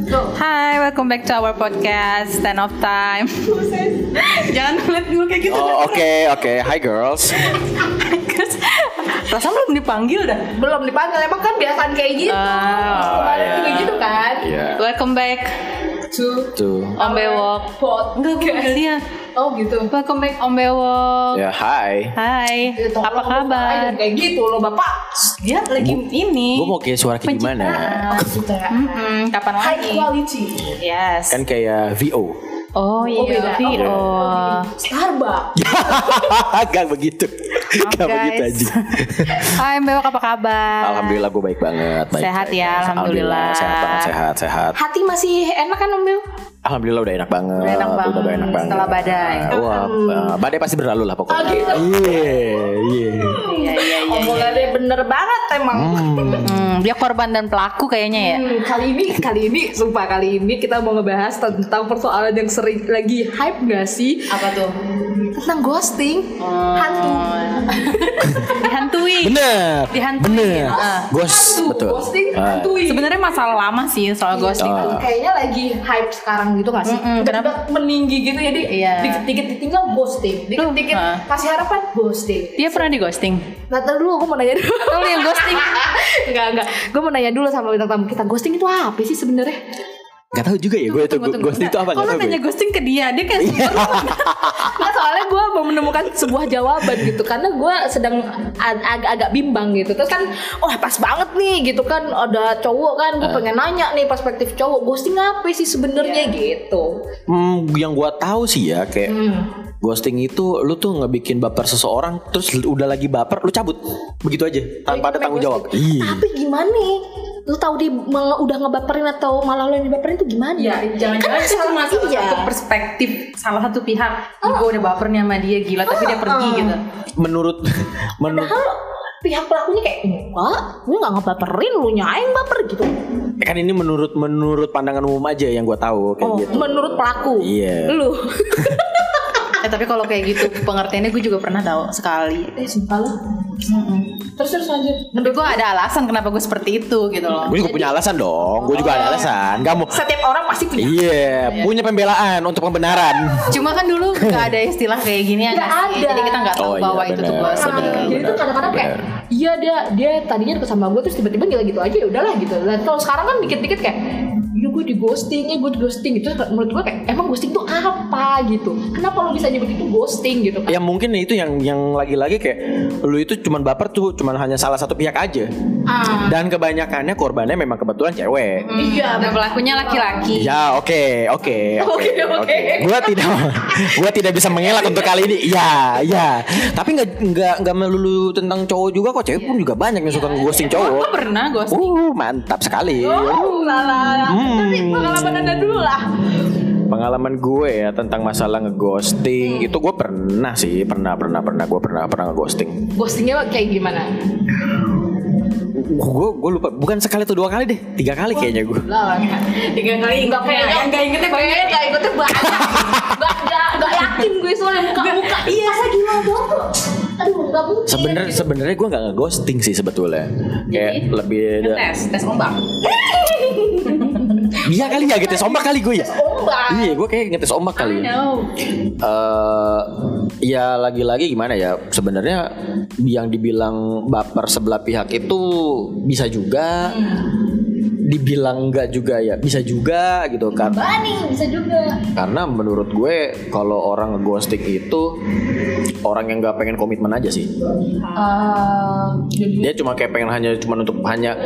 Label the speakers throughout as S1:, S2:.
S1: Hai, welcome back to our podcast Stand of Time. Jangan ngeliat gue kayak gitu.
S2: Oh oke oke, hi girls.
S1: Perasaan belum dipanggil dah.
S3: belum dipanggil emang kan biasaan kayak gitu
S1: Oh,
S3: kemarin
S2: iya.
S3: juga gitu kan
S2: Iya.
S1: Welcome back
S3: to
S2: Tuh.
S1: Om Bewok. Enggak, gue dia.
S3: oh gitu
S1: Welcome back Om Bewok.
S2: Ya hi.
S1: Hai,
S3: Ya, tolong
S1: apa kabar?
S3: kayak gitu loh bapak
S1: Dia lagi ini.
S2: Gue mau kayak suara kayak gimana?
S3: Pencitraan.
S1: Mm-mm, kapan
S3: high
S1: lagi?
S3: quality
S1: Yes.
S2: Kan kayak VO.
S1: Oh iya,
S3: beda.
S1: VO.
S3: Oh, Starbucks
S2: Gak begitu.
S1: Maaf,
S2: Gak begitu
S1: guys.
S2: aja.
S1: Hai Bewok, apa kabar?
S2: Alhamdulillah gue baik banget. Baik,
S1: Sehat
S2: baik.
S1: ya, alhamdulillah.
S2: Sehat banget, sehat, sehat.
S3: hati masih enak kan om
S2: Alhamdulillah udah enak banget.
S1: Udah enak banget.
S2: Udah enak banget.
S1: Setelah badai.
S2: Wah, eh, badai pasti berlalu lah pokoknya.
S3: Oh, gitu.
S2: Iya, iya.
S1: Iya, iya, iya.
S3: omongannya bener banget emang
S1: Hmm, dia korban dan pelaku kayaknya ya.
S3: Hmm, kali ini kali ini sumpah kali ini kita mau ngebahas tentang persoalan yang sering lagi hype gak sih
S1: Apa tuh?
S3: tentang ghosting hantu
S1: Dihantui.
S2: Bener.
S1: Dihantui.
S2: Bener.
S1: Ah.
S2: Ghost,
S3: hantu
S2: betul.
S3: ghosting
S2: Ah.
S3: hantui
S1: Sebenarnya masalah lama sih soal ghosting.
S2: Ah.
S3: kayaknya lagi hype sekarang gitu gak sih?
S1: Mm-mm,
S3: Tiba-tiba meninggi gitu jadi
S1: Iya.
S3: dikit-dikit ditinggal ghosting, dikit-dikit
S1: ah.
S3: kasih harapan ghosting.
S1: Dia pernah di ghosting.
S3: Nah, ntar dulu gue mau nanya dulu.
S1: Yang ghosting.
S3: enggak, enggak. Gue mau nanya dulu sama bintang tamu kita. Ghosting itu apa sih sebenarnya?
S2: Gak tau juga ya gue itu ghosting itu apa?
S1: Kalau nanya
S2: gue.
S1: ghosting ke dia, dia kayak
S3: Nah, soalnya gue mau menemukan sebuah jawaban gitu karena gue sedang ag- agak-agak bimbang gitu terus kan wah pas banget nih gitu kan ada cowok kan gue pengen nanya nih perspektif cowok ghosting apa sih sebenarnya gitu
S2: Hmm, yang gue tahu sih ya kayak
S3: hmm.
S2: Ghosting itu lu tuh ngebikin baper seseorang terus udah lagi baper lu cabut begitu aja tanpa ada
S3: Itu
S2: tanggung jawab.
S3: ghosting.
S2: Iya.
S3: tapi gimana nih lu tahu dia udah ngebaperin atau malah lu yang dibaperin itu gimana
S1: Ya, jangan-jangan itu cuma salah
S3: iya.
S1: satu perspektif salah satu pihak. Gue udah baper nih sama dia gila, tapi dia pergi gitu.
S2: Menurut menurut
S3: Padahal pihak pelakunya kayak enggak, gue nggak ngebaperin, lu nyaing baper gitu.
S2: kan ini menurut menurut pandangan umum aja yang gue tahu kayak
S3: Oh,
S2: gitu.
S3: menurut pelaku.
S2: Iya.
S3: Lu.
S1: Eh, tapi kalau kayak gitu pengertiannya gue juga pernah tahu sekali.
S3: eh, sumpah lu. Terus terus lanjut.
S1: Tapi gue ada alasan kenapa gue seperti itu gitu loh.
S2: Gue juga punya alasan dong. Gue juga ada alasan. Kamu
S3: Setiap orang pasti punya.
S2: Iya, punya pembelaan untuk pembenaran.
S1: Cuma kan dulu gak ada istilah kayak gini ya sih?
S3: ada.
S1: Jadi kita nggak tahu
S2: Oh, iya,
S1: bahwa itu tuh ghosting.
S3: Nah, jadi tuh kadang-kadang kayak iya dia dia tadinya deket sama gue terus tiba-tiba nggak gitu aja ya udahlah gitu. Dan kalau sekarang kan dikit-dikit kayak ya gue di ghosting ya gue di ghosting gitu menurut gue kayak emang ghosting tuh apa gitu kenapa lo bisa nyebut itu ghosting gitu kan
S2: Ya mungkin itu yang yang lagi-lagi kayak lu itu cuman baper tuh cuman hanya salah satu pihak aja.
S3: ah
S2: Dan kebanyakannya korbannya memang kebetulan cewek.
S3: iya
S1: Dan pelakunya laki-laki.
S2: Ya oke oke oke
S3: Oke, oke.
S2: Gua tidak gua tidak bisa mengelak untuk kali ini. Ya ya. Tapi nggak nggak nggak melulu tentang cowok juga kok cewek pun juga banyak yang suka ghosting
S1: Gue
S2: cowok.
S1: pernah ghosting.
S2: Uh mantap sekali.
S3: oh lala tapi pengalaman anda dulu lah.
S2: Pengalaman gue ya tentang masalah ngeghosting itu gue pernah sih pernah pernah pernah gue pernah pernah ngeghosting.
S3: ghostingnya kayak gimana?
S2: Gue gue lupa bukan sekali atau dua kali deh tiga kali kayaknya gue.
S1: Tiga kali
S3: Enggak
S1: kayak
S3: punya
S1: yang gak ingetnya banyak.
S3: Kayaknya gak ikutnya banyak. Gak, gak, gak yakin gue soalnya muka-muka Iya. Masa gimana dong Aduh gak mungkin.
S2: Sebenernya sebenarnya gue nggak ngeghosting sih sebetulnya. Kayak lebih
S1: Tes, tes ombak.
S2: Iya kali ya gitu ombak kali gue ya.
S3: Ombak
S2: Iya gue kayak ngetes ombak kali. ya. Eh ya lagi-lagi gimana ya sebenarnya yang dibilang baper sebelah pihak itu bisa juga dibilang enggak juga ya bisa juga gitu kan.
S3: Bani bisa juga.
S2: Karena menurut gue kalau orang ngeghosting itu orang yang nggak pengen komitmen aja sih.
S3: Jadi
S2: dia cuma kayak pengen hanya cuma untuk hanya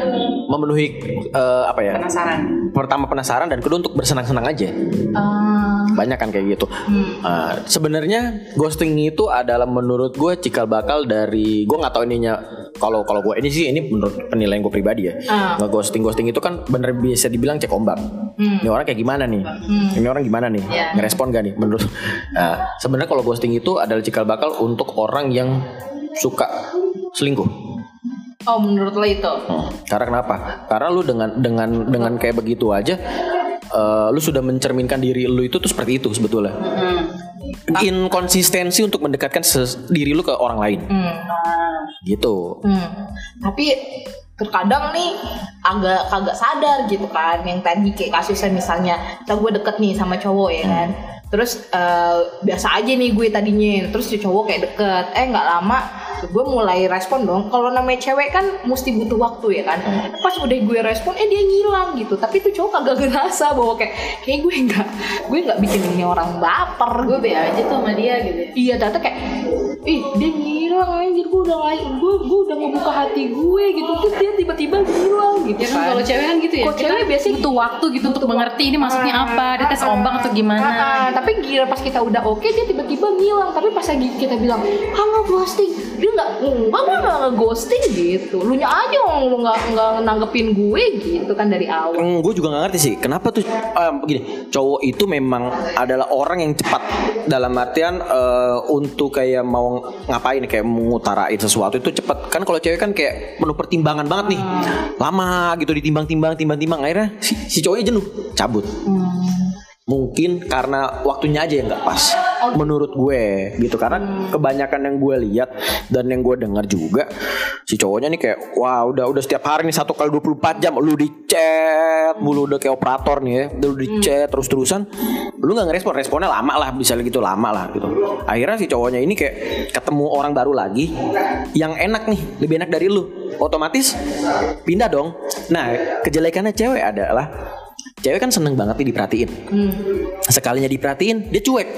S2: memenuhi eh, apa ya?
S1: Penasaran.
S2: pertama penasaran dan kedua untuk bersenang-senang aja.
S3: Ah,
S2: banyak kan kayak gitu. Nah, sebenarnya ghosting itu adalah menurut gue cikal bakal dari gue nggak tahu ininya kalau kalau gue ini sih ini menurut penilaian gue pribadi ya.
S3: Ah.
S2: Nge-ghosting ghosting itu kan bener bisa dibilang cek ombak. Ini orang kayak gimana nih? Ini orang gimana nih?
S1: Iya.
S2: Ngerespon gak nih menurut? Nah, sebenarnya kalau ghosting itu adalah cikal bakal untuk orang yang suka selingkuh.
S3: Oh menurut lo itu
S2: Hmm. Karena kenapa? Karena lu dengan dengan dengan kayak begitu aja, eh, lu sudah mencerminkan diri lu itu tuh seperti itu sebetulnya. Inkonsistensi untuk mendekatkan diri lu ke orang lain,
S3: hmm.
S2: gitu.
S3: Hmm. Tapi terkadang nih agak kagak sadar gitu kan yang tadi kayak kasusnya misalnya kita gue deket nih sama cowok ya kan terus eh, biasa aja nih gue tadinya. Terus si cowok kayak deket. Eh nggak lama gue mulai respon dong. Kalau namanya cewek kan mesti butuh waktu ya kan. Pas udah gue respon eh dia ngilang gitu. Tapi tuh cowok kagak ngerasa bahwa kayak kayak gue nggak gue nggak bikin ini orang baper.
S4: Gue be aja tuh sama dia gitu ya.
S3: Iya ternyata kayak Ih dia ngilang anjir gue udah lain gue, gue udah ngebuka hati gue gitu. Terus dia tiba-tiba ngilang gitu
S4: Ya kan kalau cewek kan gitu ya.
S3: Kalau cewek biasanya
S1: butuh waktu gitu untuk mengerti ini maksudnya apa dia tes ombak atau gimana
S3: Ah, ah, tapi gila pas kita udah oke dia tiba-tiba ngilang. Tapi pas lagi kita bilang ah nggak ghosting dia nggak enggak gue nggak nge-ghosting gitu. Lu nya aja lu nggak nggak nanggepin gue gitu kan dari awal.
S2: Hmm, gue juga gak ngerti sih kenapa tuh eh, begini cowok itu memang adalah orang yang cepat. Dalam artian eh, untuk kayak mau ngapain kayak mengutarain sesuatu itu cepat. Kan kalau cewek kan kayak penuh pertimbangan banget nih. Lama gitu ditimbang-timbang timbang-timbang. Akhirnya si, si cowoknya jenuh cabut mungkin karena waktunya aja yang nggak pas menurut gue gitu. Karena kebanyakan yang gue lihat dan yang gue dengar juga si cowoknya nih kayak wah udah udah setiap hari nih satu kali 24 jam lu di chat mulu udah kayak operator nih ya udah di chat terus terusan lu nggak ngerespon responnya lama lah bisa gitu lama lah gitu. Akhirnya si cowoknya ini kayak ketemu orang baru lagi yang enak nih lebih enak dari lu. Otomatis pindah dong. Nah kejelekannya cewek adalah cewek kan seneng banget nih diperhatiin. Sekalinya diperhatiin dia cuek.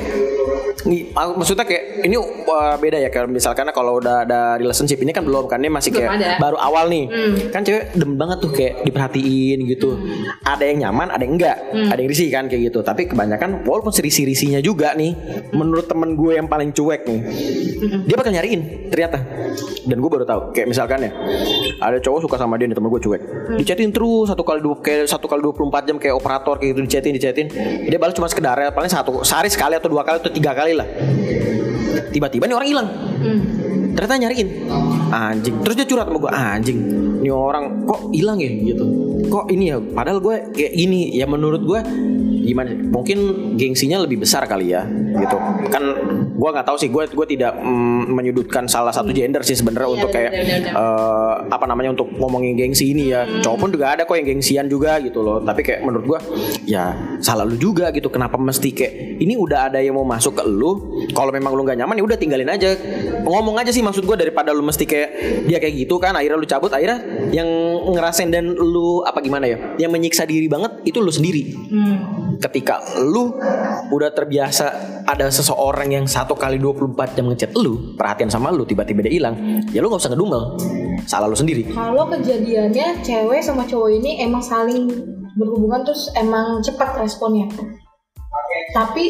S2: Nih, maksudnya kayak ini uh, beda ya kalau misalkan kalau udah ada relationship ini kan belum kan? Ini masih
S3: Belum
S2: kayak
S3: ada.
S2: baru awal nih. Kan cewek demen banget tuh kayak diperhatiin gitu. Ada yang nyaman ada yang enggak. Ada yang risih kan kayak gitu. Tapi kebanyakan walaupun serisi risinya juga nih menurut temen gue yang paling cuek nih dia bakal nyariin ternyata. Dan gue baru tahu kayak misalkan ya ada cowok suka sama dia nih temen gue cuek. Dichatin terus satu kali dua kayak satu kali 24 jam kayak operator kayak gitu dichatin dichatin dia balas cuma sekedar ya, paling satu sehari sekali atau dua kali atau tiga kali lah. Tiba-tiba nih orang hilang. Ternyata nyariin. Anjing. Terus dia curhat sama gue anjing ini orang kok hilang ya? Gitu. Kok ini ya? Padahal gue kayak gini. Ya menurut gue gimana mungkin gengsinya lebih besar kali ya gitu. Kan gue nggak tahu sih. Gue gue tidak mm, menyudutkan salah satu gender sih sebenarnya untuk kayak eh, apa namanya untuk ngomongin gengsi ini ya. Cowok pun juga ada kok yang gengsian juga gitu loh. Tapi kayak menurut gue ya salah lu juga gitu. Kenapa mesti kayak ini udah ada yang mau masuk ke lu kalau memang lu nggak nyaman ya udah tinggalin aja. Ngomong aja sih maksud gue daripada lu mesti kayak dia kayak gitu kan akhirnya lu cabut akhirnya yang ngerasain dan lu apa gimana ya yang menyiksa diri banget itu lu sendiri. Ketika lu udah terbiasa ada seseorang yang satu kali 24 jam ngechat lu perhatian sama lu tiba-tiba dia hilang ya lu nggak usah ngedumel. Salah lu sendiri.
S3: Kalau kejadiannya cewek sama cowok ini emang saling berhubungan terus emang cepat responnya. Tapi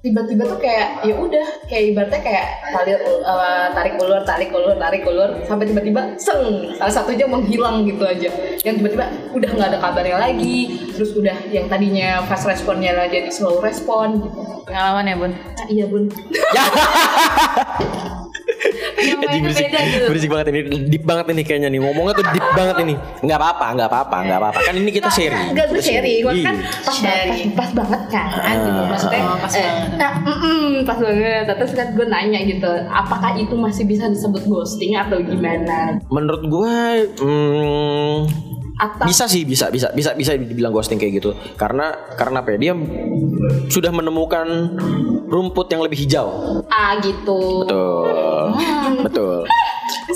S3: tiba-tiba tuh kayak ya udah kayak ibaratnya kayak tarik eh, tarik ulur tarik ulur tarik ulur sampai tiba-tiba seng salah satunya menghilang gitu aja. Yang tiba-tiba udah nggak ada kabarnya lagi terus udah yang tadinya fast responnya lah jadi slow respon. Gitu.
S1: pengalaman ya bun?
S3: Ah, iya bun
S2: Anjing berisik, berisik banget ini. Deep banget ini kayaknya nih. Ngomongnya tuh deep banget ini. Nggak apa-apa nggak apa-apa nggak apa-apa. Kan ini kita sharing.
S3: Enggak gue sharing, gue kan
S2: Iya.
S3: pas banget, pas, pas banget kan. Gitu. Maksudnya
S1: Oh, pas
S3: eh,
S1: banget.
S3: nah, mm-mm, pas banget. Terus kan gue nanya gitu, apakah itu masih bisa disebut ghosting atau gimana?
S2: menurut gue hmm,
S3: Atau
S2: bisa sih bisa bisa bisa bisa dibilang ghosting kayak gitu. Karena karena apa ya? Dia sudah menemukan rumput yang lebih hijau.
S3: Ah gitu.
S2: betul. Betul.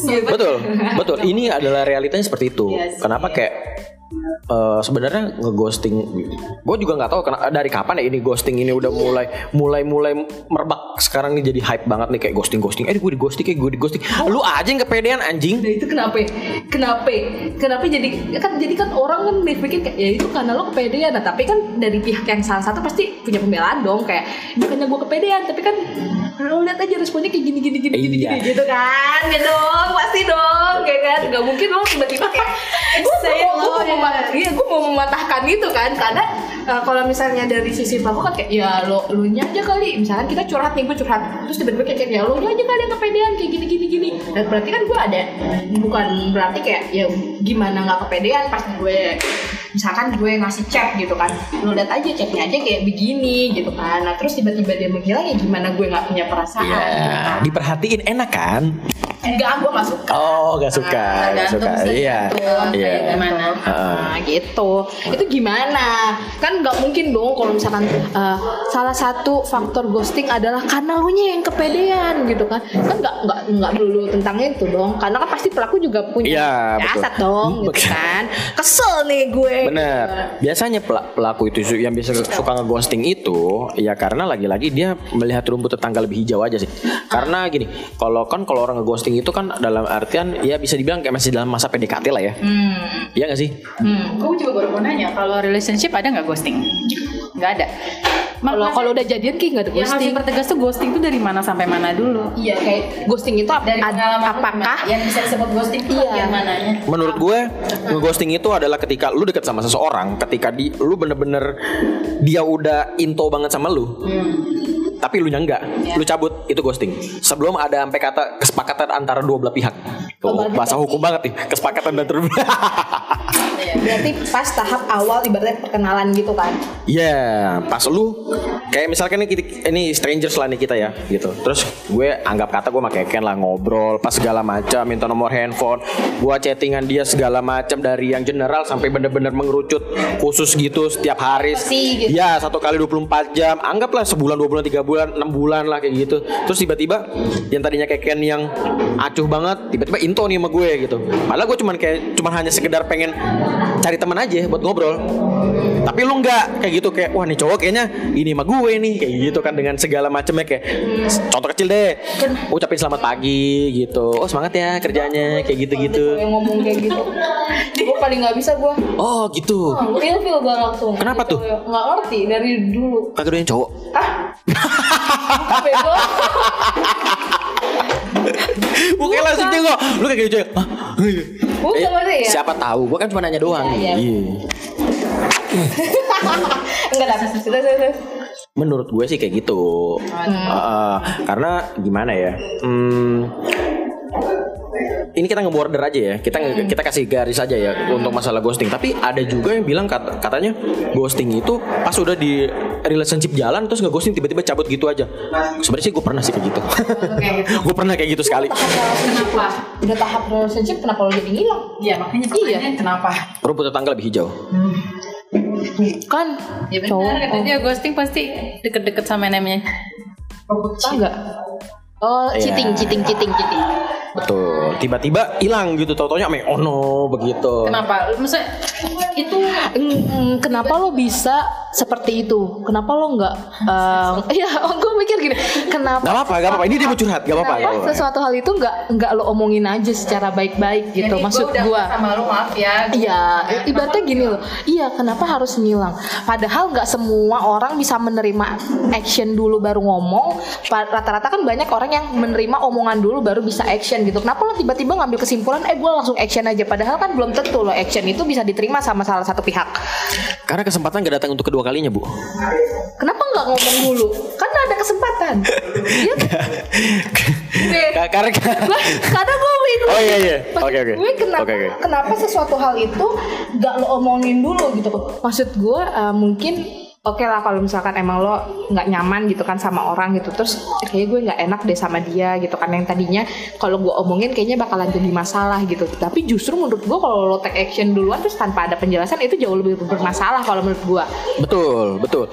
S2: Betul betul. Ini adalah realitanya seperti itu.
S4: Yes.
S2: kenapa kayak eh, sebenarnya ngeghosting gue juga nggak tahu kena- dari kapan ya ini ghosting ini udah mulai mulai mulai merebak sekarang nih jadi hype banget nih kayak ghosting ghosting eh gue di ghosting kayak gue di ghosting lu aja yang kepedean anjing
S3: Nah itu kenapa? Kenapa? Kenapa jadi kan jadi kan orang kan berpikir kayak ya itu karena lo kepedean. Nah tapi kan dari pihak yang salah satu pasti punya pembelaan dong kayak bukannya gue kepedean tapi kan lo lihat aja responnya kayak gini gini gini gini,
S2: Iya.
S3: gini gitu kan ya dong pasti dong kayak kan nggak mungkin lo tiba-tiba kayak gue
S4: Say
S3: mau
S4: lo, ya.
S3: iya gue mau mematahkan itu kan karena uh, kalau misalnya dari sisi pelaku kan kayak ya lo lo nya aja kali misalkan kita curhat nih gue curhat terus tiba-tiba kayak ya lo nya aja kali yang kepedean kayak gini gini gini dan berarti kan gue ada bukan berarti kayak ya gimana nggak kepedean pas gue misalkan gue ngasih chat gitu kan lo lihat aja chatnya aja kayak begini gitu kan nah terus tiba-tiba dia menghilang ya gimana gue nggak punya perasaan gitu
S2: ya
S3: kan.
S2: diperhatiin enak kan
S3: enggak gue gak suka
S2: Oh, gak suka, gak
S1: tergantung
S2: suka. Iya,
S1: tergantung
S2: iya.
S1: gimana.
S2: Heeh.
S3: Nah gitu Itu gimana Kan nggak mungkin dong Kalau misalkan eh, Salah satu faktor ghosting adalah Karena lu nya yang kepedean gitu kan Kan nggak nggak nggak dulu tentang itu dong Karena kan pasti pelaku juga punya
S2: betul.
S3: Jasad dong gitu kan Kesel nih gue
S2: Bener. Biasanya pela- pelaku itu yang biasa suka ngeghosting itu ya karena lagi-lagi dia melihat rumput tetangga lebih hijau aja sih. Karena gini, kalau kan kalau orang ngeghosting itu kan dalam artian ya bisa dibilang kayak masih dalam masa PDKT lah ya.
S1: Hmm.
S2: Iya gak sih?
S1: Hmm. Gue juga baru mau nanya kalau relationship ada nggak ghosting? Nggak ada.
S3: Kalau kalau udah jadian kayak nggak ada
S1: yang harus
S3: ghosting
S1: dipertegas tuh ghosting tuh dari mana sampai mana dulu?
S3: Iya kayak ghosting itu
S1: Dari
S3: ad-
S1: pengalaman
S3: apakah
S1: yang bisa disebut ghosting tuh
S3: Iya.
S1: bagian mananya?
S2: Menurut gue ngeghosting itu adalah ketika lu deket sama seseorang, ketika di lu bener-bener dia udah into banget sama lu. Tapi lu nya enggak, lu cabut itu ghosting. Sebelum ada sampai kata kesepakatan antara dua belah pihak. Tuh, bahasa hukum banget nih, kesepakatan dan terus.
S3: Berarti pas tahap awal ibaratnya perkenalan gitu kan
S2: Iya, pas lu kayak misalkan ini, ini strangers lah nih kita ya, gitu. Terus gue anggap kata gue pakai Ken lah ngobrol, pas segala macam, minta nomor handphone, gue chattingan dia segala macam dari yang general sampai bener-bener mengerucut khusus gitu setiap hari.
S3: Pasti gitu.
S2: Ya satu kali 24 jam, anggaplah sebulan, dua bulan, tiga bulan, enam bulan lah kayak gitu. Terus tiba-tiba yang tadinya kayak Ken yang acuh banget, tiba-tiba into nih sama gue gitu. Padahal gue cuman kayak cuman hanya sekedar pengen cari teman aja buat ngobrol. Tapi lu nggak kayak gitu kayak wah nih cowok kayaknya ini mah gue nih kayak gitu kan dengan segala macamnya kayak contoh kecil deh ucapin selamat pagi gitu oh semangat ya kerjanya kayak gitu-gitu
S3: yang ngomong kayak gitu gue paling nggak bisa gue
S2: oh gitu
S3: feel feel gue langsung
S2: Kenapa tuh?
S3: nggak ngerti dari dulu
S2: kagak doyan cowok
S3: Hah? Bego.
S2: Bukan langsung cowok lu kayak gitu Hah?
S3: Bukan
S2: Eh,
S3: ya?
S2: siapa tahu gue kan cuma nanya doang
S3: Iya, iya.
S2: Iya.
S3: Enggak.
S2: Menurut gue sih kayak gitu. Uh, karena gimana ya? Hmm, ini kita nge-border aja ya. Kita nge- kita kasih garis aja ya untuk masalah ghosting. Tapi ada juga yang bilang kat- katanya ghosting itu pas udah di relationship jalan terus nge-ghosting tiba-tiba cabut gitu aja. Sebenarnya sih gue pernah sih kayak gitu. gue pernah kayak gitu sekali.
S1: Kenapa?
S3: Udah tahap relationship kenapa lo jadi ngilang?
S1: Iya makanya pertanyaannya kenapa?
S2: Rumput tetangga lebih hijau.
S3: Kan
S1: Ya benar
S3: cowok
S1: kata dia ghosting pasti deket-deket sama namanya.
S3: enggak. Oh,
S2: Iya.
S3: cheating, cheating, cheating, cheating.
S2: Betul. Tiba-tiba hilang gitu. Tau-taunya ame oh no begitu.
S1: Kenapa? Maksudnya itu
S3: kenapa lo bisa seperti itu? Kenapa lo nggak? eh, Iya, gue mikir gini. Kenapa?
S2: Gak apa-apa, gak apa-apa. Ini dia mau curhat, gak apa-apa.
S3: Sesuatu hal itu nggak nggak lo omongin aja secara baik-baik gitu?
S1: Jadi
S3: Maksud
S1: gua udah
S3: gue.
S1: sama lu maaf ya.
S3: Iya, ibaratnya gini loh. Iya, kenapa harus ngilang? Padahal nggak semua orang bisa menerima action dulu baru ngomong. Rata-rata kan banyak orang yang menerima omongan dulu baru bisa action gitu. Kenapa lo tiba-tiba ngambil kesimpulan, eh gue langsung action aja? Padahal kan belum tentu lo action itu bisa diterima sama salah satu pihak.
S2: Karena kesempatan gak datang untuk kedua kalinya, Bu.
S3: Kenapa nggak ngomong dulu? Karena ada kesempatan. Iya.
S2: Ka- Karena
S3: Gua, karena gue bingung.
S2: Oh, iya, iya. Oke, oke.
S3: Gue kenapa, kenapa sesuatu hal itu gak lo omongin dulu gitu. Maksud gue uh, mungkin oke lah kalau misalkan emang lo nggak nyaman gitu kan sama orang gitu terus kayaknya gue nggak enak deh sama dia gitu kan. Yang tadinya kalau gue omongin kayaknya bakalan jadi masalah gitu. Tapi justru menurut gue kalau lo take action duluan terus tanpa ada penjelasan itu jauh lebih bermasalah kalau menurut gue.
S2: Betul, betul.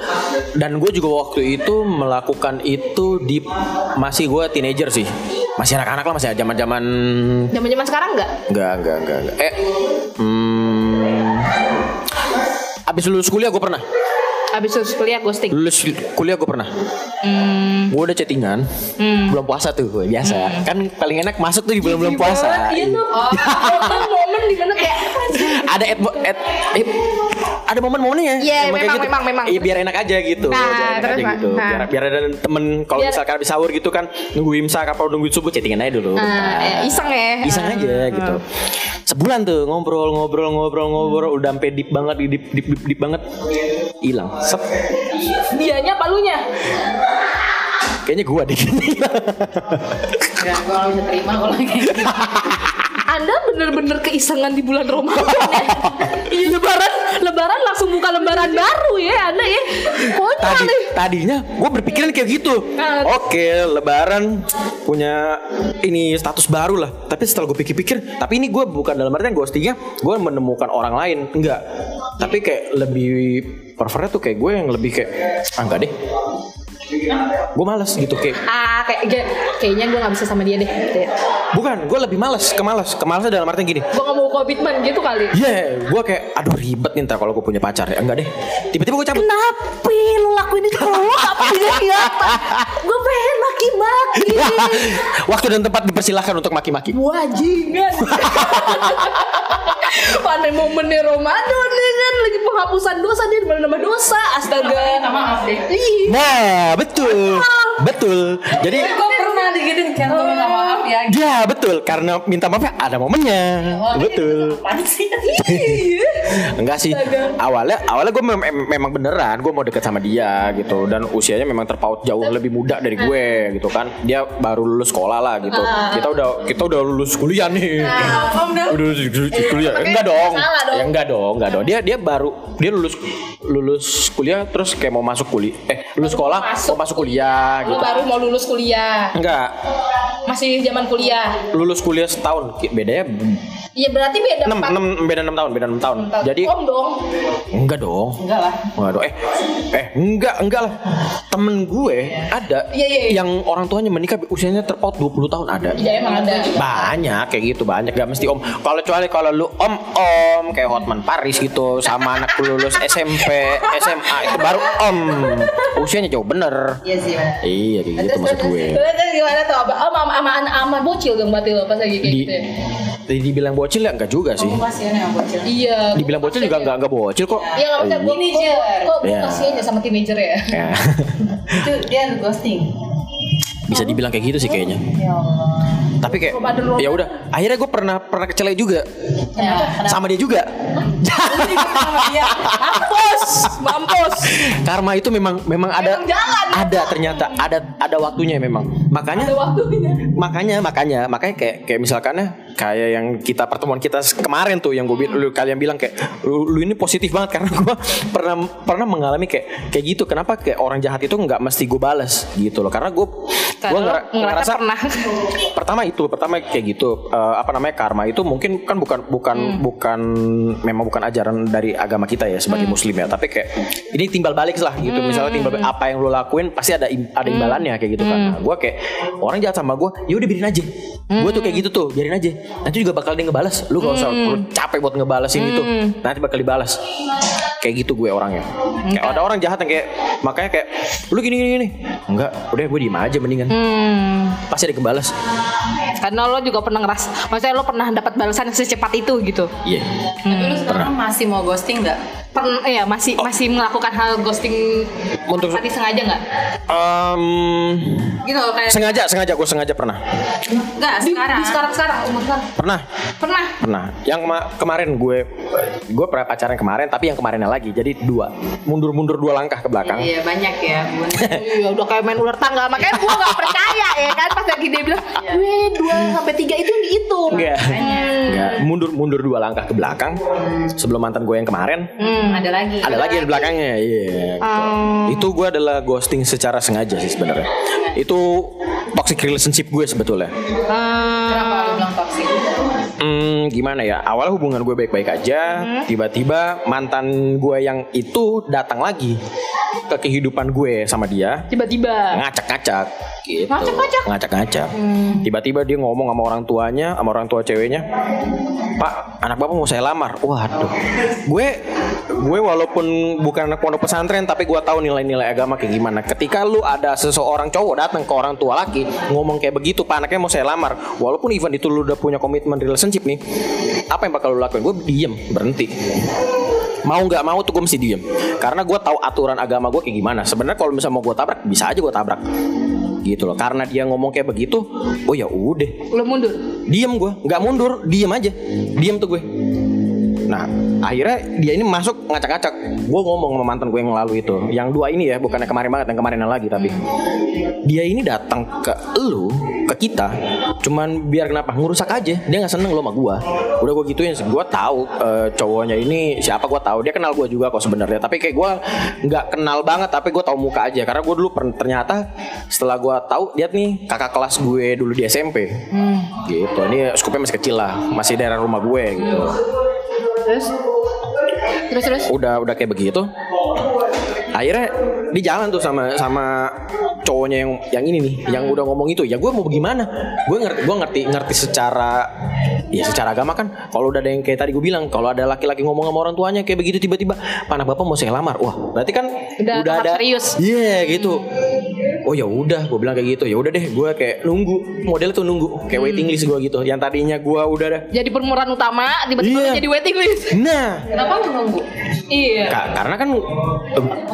S2: Dan gue juga waktu itu melakukan itu di masih gue teenager sih, masih anak-anak lah, masih zaman zaman
S3: zaman zaman sekarang nggak?
S2: Enggak enggak, enggak. eh hmm, abis lulus kuliah gue pernah,
S3: abis lulus kuliah ghosting.
S2: Lulus kuliah gue pernah,
S3: hmm.
S2: gue udah chattingan, bulan puasa tuh biasa, kan paling enak masuk tuh di bulan bulan puasa.
S3: iya tuh. Oh, momen di mana kayak
S2: ada at, at, eh, ada momen-momennya.
S3: Iya,
S2: Emang kayak
S3: memang, memang, memang.
S2: Iya, biar enak aja gitu.
S3: Nah,
S2: biar enak
S3: terus,
S2: aja gitu.
S3: Nah.
S2: biar, biar ada temen kalau misalkan habis sahur gitu kan nunggu imsak apa nunggu subuh chattingan aja dulu
S3: Nah, eh, iseng ya.
S2: iseng aja gitu. Sebulan tuh ngobrol ngobrol ngobrol ngobrol udah sampai deep banget deep deep, deep, deep banget hilang sep
S3: Dianya palunya.
S2: kayaknya gua deh
S1: Enggak, gue gak bisa terima kalau kayak gitu.
S3: Anda bener-bener keisengan di bulan Ramadan ya. lebaran, lebaran langsung buka lembaran baru ya Anda ya. Konyol
S2: Tadi,
S3: nih.
S2: tadinya gue berpikiran kayak gitu.
S3: Ah.
S2: Oke, Lebaran punya ini status baru lah. Tapi setelah gue pikir-pikir, tapi ini gue bukan dalam artian ghostingnya, gue menemukan orang lain, enggak. Tapi kayak lebih prefernya tuh kayak gue yang lebih kayak ah enggak deh. Gue males gitu kayak
S3: Ah, kayak kayak- kayaknya gue nggak bisa sama dia deh. Gitu ya.
S2: bukan, gue lebih males, ke males, ke malesnya dalam artian gini.
S3: Gue nggak mau komitmen gitu kali.
S2: Iya, gue kayak aduh ribet nih ntar kalau gue punya pacar ya enggak deh. Tiba-tiba gue cabut.
S3: Kenapa lu lakuin itu kalau lu gak punya niatan? Gue pengen maki-maki.
S2: Waktu dan tempat dipersilahkan untuk maki-maki.
S3: Wajingan. Pada momennya Ramadan nih kan lagi penghapusan dosa dia mana nama dosa astaga.
S1: Minta maaf deh.
S2: Nah, betul. Betul. Jadi
S1: Gue pernah digituin kan gue minta maaf ya.
S2: Ya betul. Karena minta maafnya ada momennya. Betul.
S1: Apaan sih?
S2: enggak sih. Awalnya awalnya gue memang beneran gue mau deket sama dia gitu. Dan usianya memang terpaut jauh lebih muda dari gue gitu kan. Dia baru lulus sekolah lah gitu. Kita udah kita udah lulus kuliah nih. Udah lulus kuliah. enggak dong. ya enggak dong enggak dong. Dia dia baru dia lulus lulus kuliah terus kayak mau masuk kuliah eh lulus sekolah
S3: masuk.
S2: mau masuk kuliah
S3: lu
S2: gitu
S3: baru mau lulus kuliah.
S2: enggak
S3: Masih zaman kuliah.
S2: lulus kuliah setahun bedanya
S3: Iya berarti beda
S2: 6,
S3: empat
S2: 6 beda 6 tahun, beda 6 tahun.
S3: tahun.
S2: Jadi
S3: Om dong.
S2: enggak dong.
S1: Enggak lah.
S2: Enggak dong. Eh, eh enggak, enggak lah. Temen gue ada
S3: Iya, iya, iya.
S2: yang orang tuanya menikah usianya terpaut 20 tahun ada.
S3: Iya emang ada.
S2: Banyak kayak gitu, banyak gak mesti om. Kalau kecuali kalau lu om-om kayak Hotman Paris gitu sama anak lulus SMP, SMA itu baru om. Usianya jauh bener.
S1: Iya sih. bener.
S2: Iya kayak gitu maksud gue.
S3: Terus terus gimana tuh? Oh, sama sama sama, sama bocil dong berarti lo pas lagi kayak
S2: Di,
S3: gitu. Ya?
S2: dibilang bocil ya enggak juga sih.
S1: Kasihan yang bocil.
S3: Iya.
S2: Dibilang bocil juga enggak enggak bocil kok.
S3: Iya nggak bisa gue
S1: Teenager.
S3: Kok gue
S2: Iya.
S3: kasihan ya sama teenager ya.
S2: Ya.
S1: Itu dia ghosting.
S2: Bisa dibilang kayak gitu sih kayaknya.
S1: Ya Allah.
S2: Tapi kayak ya udah, akhirnya gue pernah pernah kecele juga
S1: Ya,
S2: sama dia juga.
S3: Mampus, mampus.
S2: Karma itu memang memang ada
S3: Memang jalan.
S2: ada ternyata ada ada waktunya memang. Makanya
S3: Ada waktunya.
S2: makanya makanya makanya kayak kayak misalkannya kayak yang kita pertemuan kita kemarin tuh yang gue lu kalian bilang kayak lu, lu ini positif banget karena gue pernah pernah mengalami kayak kayak gitu kenapa kayak orang jahat itu nggak mesti gue balas gitu loh karena gue gue
S3: ngerasa pernah.
S2: pertama itu. Pertama kayak gitu. Eh, apa namanya karma itu mungkin kan bukan bukan
S3: Hmm.
S2: bukan memang bukan ajaran dari agama kita ya sebagai
S3: Hmm.
S2: muslim ya. Tapi kayak ini timbal balik lah gitu. Misalnya timbal balik, apa yang lo lakuin pasti ada im- ada
S3: Hmm.
S2: imbalannya kayak gitu kan. Nah, gue kayak orang jahat sama gue ya udah biarin aja. Gue tuh kayak gitu tuh biarin aja. Nanti juga bakal dia ngebalas lu gak usah
S3: Hmm.
S2: capek buat ngebalasin itu. Nanti bakal dibalas kayak gitu gue orangnya kayak ada orang jahat yang kayak makanya kayak lu gini gini gini enggak udah gue diem aja mendingan
S3: Hmm.
S2: pasti ada kebalas
S3: Karena lo juga pernah ngeras, maksudnya lo pernah dapat balasan secepat itu gitu.
S2: iya
S1: Tapi lu sekarang masih mau ghosting nggak?
S3: Pernah, ya masih masih melakukan hal ghosting
S2: Untuk-
S3: tadi sengaja nggak?
S2: Em,
S1: Gitu loh kayak
S2: sengaja sengaja gue sengaja pernah
S1: enggak sekarang.
S3: Di sekarang sekarang umur sekarang.
S2: pernah
S3: Pernah.
S2: pernah yang kema- kemarin gue gue pernah pacaran kemarin tapi yang kemarinnya lagi jadi dua mundur mundur dua langkah ke belakang
S1: Iya banyak ya, Bun.
S3: Iya udah kayak main ular tangga makanya gua gak percaya ya kan pas lagi dia bilang, "Weh, 2 sampai 3 itu yang dihitung."
S2: Enggak. Enggak. Mundur mundur dua langkah ke belakang sebelum mantan gue yang kemarin
S3: Hmm.
S1: Ada lagi.
S2: ada lagi di belakangnya iya gitu.
S3: Oh.
S2: itu gue adalah ghosting secara sengaja sih sebenarnya itu toxic relationship gue sebetulnya
S3: Eh,
S2: Hmm, gimana ya? Awal hubungan gue baik-baik aja, tiba-tiba mantan gue yang itu datang lagi ke kehidupan gue sama dia,
S3: tiba-tiba.
S2: ngacak-ngacak gitu.
S3: Ngacak-ngacak?
S2: Ngacak-ngacak. Tiba-tiba dia ngomong sama orang tuanya, sama orang tua ceweknya, "Pak, anak Bapak mau saya lamar." Waduh. Gue gue walaupun bukan anak pondok pesantren tapi gue tahu nilai-nilai agama kayak gimana. Ketika lu ada seseorang cowok datang ke orang tua laki ngomong kayak begitu, "Pak, anaknya mau saya lamar." Walaupun even itu lu udah punya komitmen relationship nih, apa yang bakal lu lakuin? Gue diem, berhenti. Mau nggak mau tuh gue mesti diem. Karena gue tahu aturan agama gue kayak gimana. Sebenarnya kalau misalnya mau gue tabrak bisa aja gue tabrak. Gitu loh. Karena dia ngomong kayak begitu oh ya udah.
S3: Lo mundur.
S2: diem gue nggak mundur diem aja. Diem tuh gue nah akhirnya dia ini masuk ngacak-ngacak. Gue ngomong sama mantan gue yang lalu itu yang dua ini ya bukannya kemarin banget yang kemarin lagi tapi. Dia ini datang ke lu ke kita cuman biar kenapa? Ngerusak aja. Dia nggak seneng lo sama gua. Udah gua gituin gua tahu eh, cowoknya ini siapa gua tahu. Dia kenal gua juga kok sebenarnya. Tapi kayak gua nggak kenal banget tapi gua tahu muka aja. Karena gua dulu ternyata setelah gua tahu dia nih kakak kelas gue dulu di SMP gitu. Ini skupnya masih kecil lah masih daerah rumah gue gitu
S3: Terus? Terus terus?
S2: Udah udah kayak begitu. Akhirnya di jalan tuh sama sama cowoknya yang yang ini nih yang udah ngomong itu. Ya gue mau gimana? Gue ngerti gue ngerti ngerti secara ya secara agama kan. Kalau udah ada yang kayak tadi gue bilang kalau ada laki-laki ngomong sama orang tuanya kayak begitu tiba-tiba panah bapak mau saya lamar? Wah berarti kan
S3: Udah tahap
S2: ada
S3: serius.
S2: iya gitu. Oh ya udah gue bilang kayak gitu. Ya udah deh gue kayak nunggu. Model tuh nunggu kayak waiting list gue gitu. Yang tadinya gue udah ada.
S3: Jadi permuran utama Tiba-tiba
S2: Iya.
S3: lu jadi waiting list.
S2: Nah.
S1: Kenapa lu nunggu?
S3: Iya.
S2: Ka- karena kan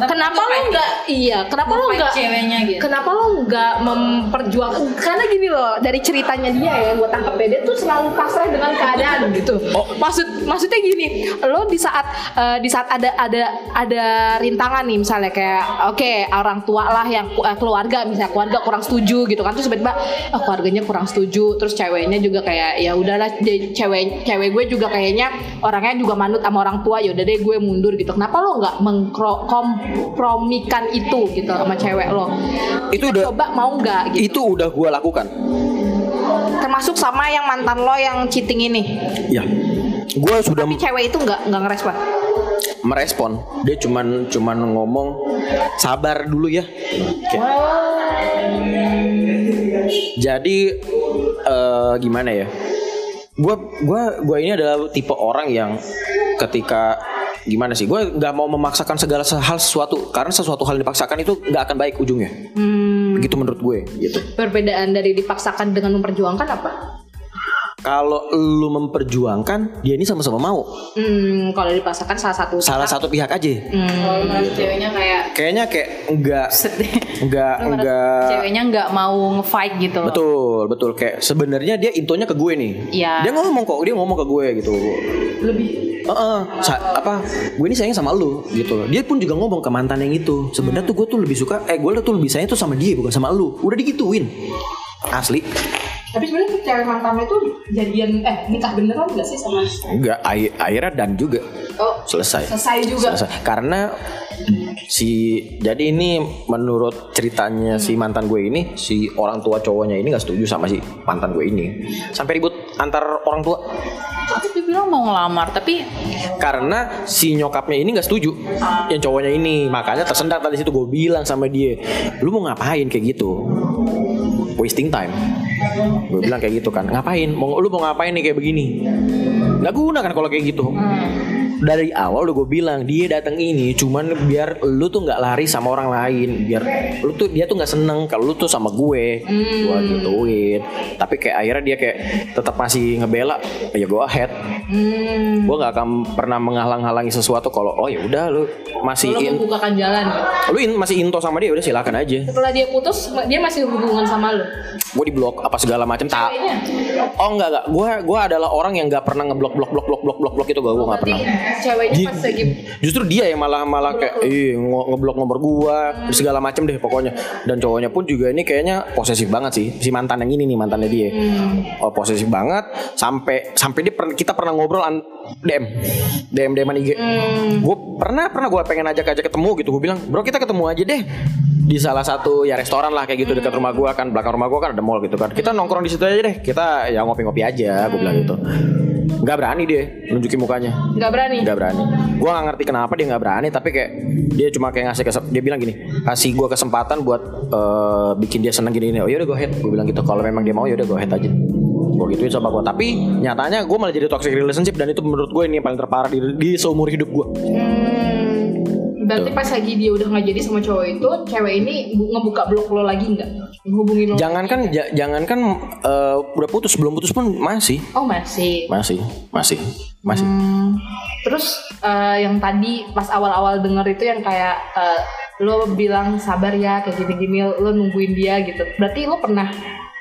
S3: Kenapa lo nggak Iya Kenapa lo nggak
S1: ceweknya gitu.
S3: Kenapa lo nggak memperjuangkan Karena gini loh Dari ceritanya dia ya Gue tangkap dia tuh selalu pasrah dengan keadaan gitu
S2: Oh.
S3: Maksud Maksudnya gini Lo di saat eh, Di saat ada Ada Ada rintangan nih Misalnya kayak Oke orang tua lah Yang eh, keluarga Misalnya keluarga kurang setuju gitu kan Terus tiba-tiba oh, keluarganya kurang setuju Terus ceweknya juga kayak Ya udahlah Cewek Cewek gue juga kayaknya Orangnya juga manut sama orang tua Ya udah deh gue mundur gitu Kenapa lo nggak mengkompromikan itu gitu sama cewek lo.
S2: Itu udah-
S3: coba mau nggak gitu?
S2: itu udah gue lakukan.
S3: Termasuk sama yang mantan lo yang cheating ini?
S2: Ya gue sudah
S3: tapi cewek itu nggak nggak ngerespon?
S2: Merespon. Dia cuman cuman ngomong sabar dulu ya. Kayak- jadi eh, gimana ya? Gue gua gua ini adalah tipe orang yang ketika gimana sih? Gue nggak mau memaksakan segala hal sesuatu. Karena sesuatu hal yang dipaksakan itu nggak akan baik ujungnya. Begitu menurut gue gitu.
S3: Perbedaan dari dipaksakan dengan memperjuangkan apa?
S2: Kalau lu memperjuangkan dia ini sama-sama mau.
S3: Hmm, kalau dipaksakan salah satu
S2: salah satu pihak aja.
S1: Kalau menurut ceweknya kayak
S2: kayaknya kayak enggak
S1: sedih.
S2: enggak enggak
S1: Ceweknya nggak mau nge-fight gitu loh.
S2: betul betul. Kayak sebenarnya dia intonya ke gue nih.
S1: Iya.
S2: dia ngomong kok dia ngomong ke gue gitu.
S3: Lebih
S2: Heeh, sa- apa gue ini sayang sama lu gitu. Dia pun juga ngomong ke mantan yang itu sebenarnya tuh gue tuh lebih suka eh gue tuh lebih sayang tuh sama dia bukan sama lu. Udah digituin. Asli.
S3: Tapi sebenarnya cewek mantan itu jadian eh nikah beneran nggak sih sama
S2: enggak air airnya dan juga.
S3: Oh
S2: selesai.
S3: selesai juga.
S2: Selesai. Karena si jadi ini menurut ceritanya si mantan gue ini si orang tua cowoknya ini nggak setuju sama si mantan gue ini. Sampai ribut antar orang tua.
S1: Tapi dia bilang mau ngelamar, tapi
S2: karena si nyokapnya ini nggak setuju yang cowoknya ini. Makanya tersendat tadi situ gue bilang sama dia lu mau ngapain? Kayak gitu. Wasting time. Gue bilang kayak gitu kan. Ngapain? Mau lu mau ngapain nih kayak begini? Nggak guna kan kalau kayak gitu dari awal udah gue bilang dia datang ini cuman biar lu tuh nggak lari sama orang lain biar lu tuh dia tuh nggak seneng kalau lu tuh sama gue. Gue gituin. Tapi kayak akhirnya dia kayak tetap masih ngebela ya gue ahead. Gue nggak akan pernah menghalang-halangi sesuatu kalau oh ya udah lu masih
S3: lo
S2: in,
S3: membukakan jalan.
S2: Lu in- masih into sama dia udah silakan aja.
S3: Setelah dia putus dia masih hubungan sama lo
S2: gue di blok apa segala macam tak. Oh enggak enggak gue gue adalah orang yang nggak pernah ngeblok blok blok blok blok blok blok itu gue gue nggak pernah
S3: ceweknya
S2: Gi-
S3: pas lagi
S2: Justru dia yang malah malah kayak nge- ngeblok nomor gua segala macam deh pokoknya. Dan cowoknya pun juga ini kayaknya posesif banget sih. Si mantan yang ini nih mantannya dia. Oh, posesif banget sampai sampai dia pernah kita pernah ngobrol an, DM. DM DM IG. Gue pernah pernah gue pengen ajak-ajak ketemu gitu. Gue bilang, "Bro, kita ketemu aja deh." di salah satu ya restoran lah kayak gitu dekat rumah gua kan belakang rumah gua kan ada mall gitu kan kita nongkrong di situ aja deh kita ya ngopi-ngopi aja gue bilang gitu nggak berani dia nunjukin mukanya.
S3: Nggak berani?
S2: Nggak berani. Gue nggak ngerti kenapa dia nggak berani tapi kayak dia cuma kayak ngasih kesem- dia bilang gini kasih gue kesempatan buat eh, bikin dia seneng gini gini oh yaudah gue head. Gue bilang gitu. Kalau memang dia mau yaudah gue head aja. Gue gituin sama gue tapi nyatanya gue malah jadi toxic relationship dan itu menurut gue ini yang paling terparah di, di seumur hidup gue
S3: berarti pas lagi dia udah nggak jadi sama cowok itu cewek ini bu- ngebuka blog lo lagi nggak? Hubungin lo
S2: jangankan ja- jangankan eh, udah putus belum putus pun masih.
S3: Oh masih?
S2: Masih masih masih.
S3: Hmm, terus eh, yang tadi pas awal-awal denger itu yang kayak eh, lo bilang sabar ya kayak gini-gini lo nungguin dia gitu. Berarti lo pernah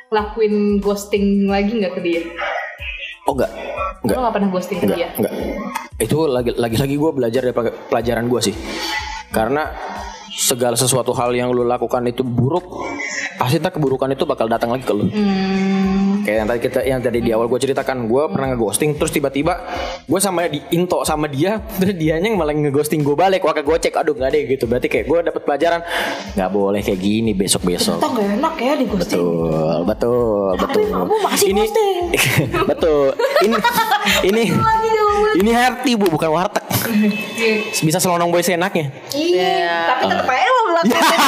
S3: lakuin ghosting lagi nggak ke dia?
S2: Oh enggak enggak
S3: Lo pernah ghosting ke
S2: Enggak,
S3: dia?
S2: enggak. Itu lagi lagi lagi gue belajar dari pelajaran- pelajaran gue sih. Karena segala sesuatu hal yang lu lakukan itu buruk, pasti tak keburukan itu bakal datang lagi ke lu. Kayak yang tadi kita yang tadi di awal gue ceritakan, gue pernah ngeghosting terus tiba-tiba gue sama di into sama dia, terus dianya yang malah ngeghosting gue balik. Wah gue cek, aduh nggak deh gitu. Berarti kayak gue dapet pelajaran nggak boleh kayak gini besok-besok.
S3: Kita gak enak ya di ghosting.
S2: Betul, betul, betul.
S3: kamu masih
S2: ini,
S3: ghosting.
S2: betul. Ini, ini, ini hati bu, bukan warteg. Bisa selonong boy seenaknya.
S3: Iya, tapi tetap aja melakukan.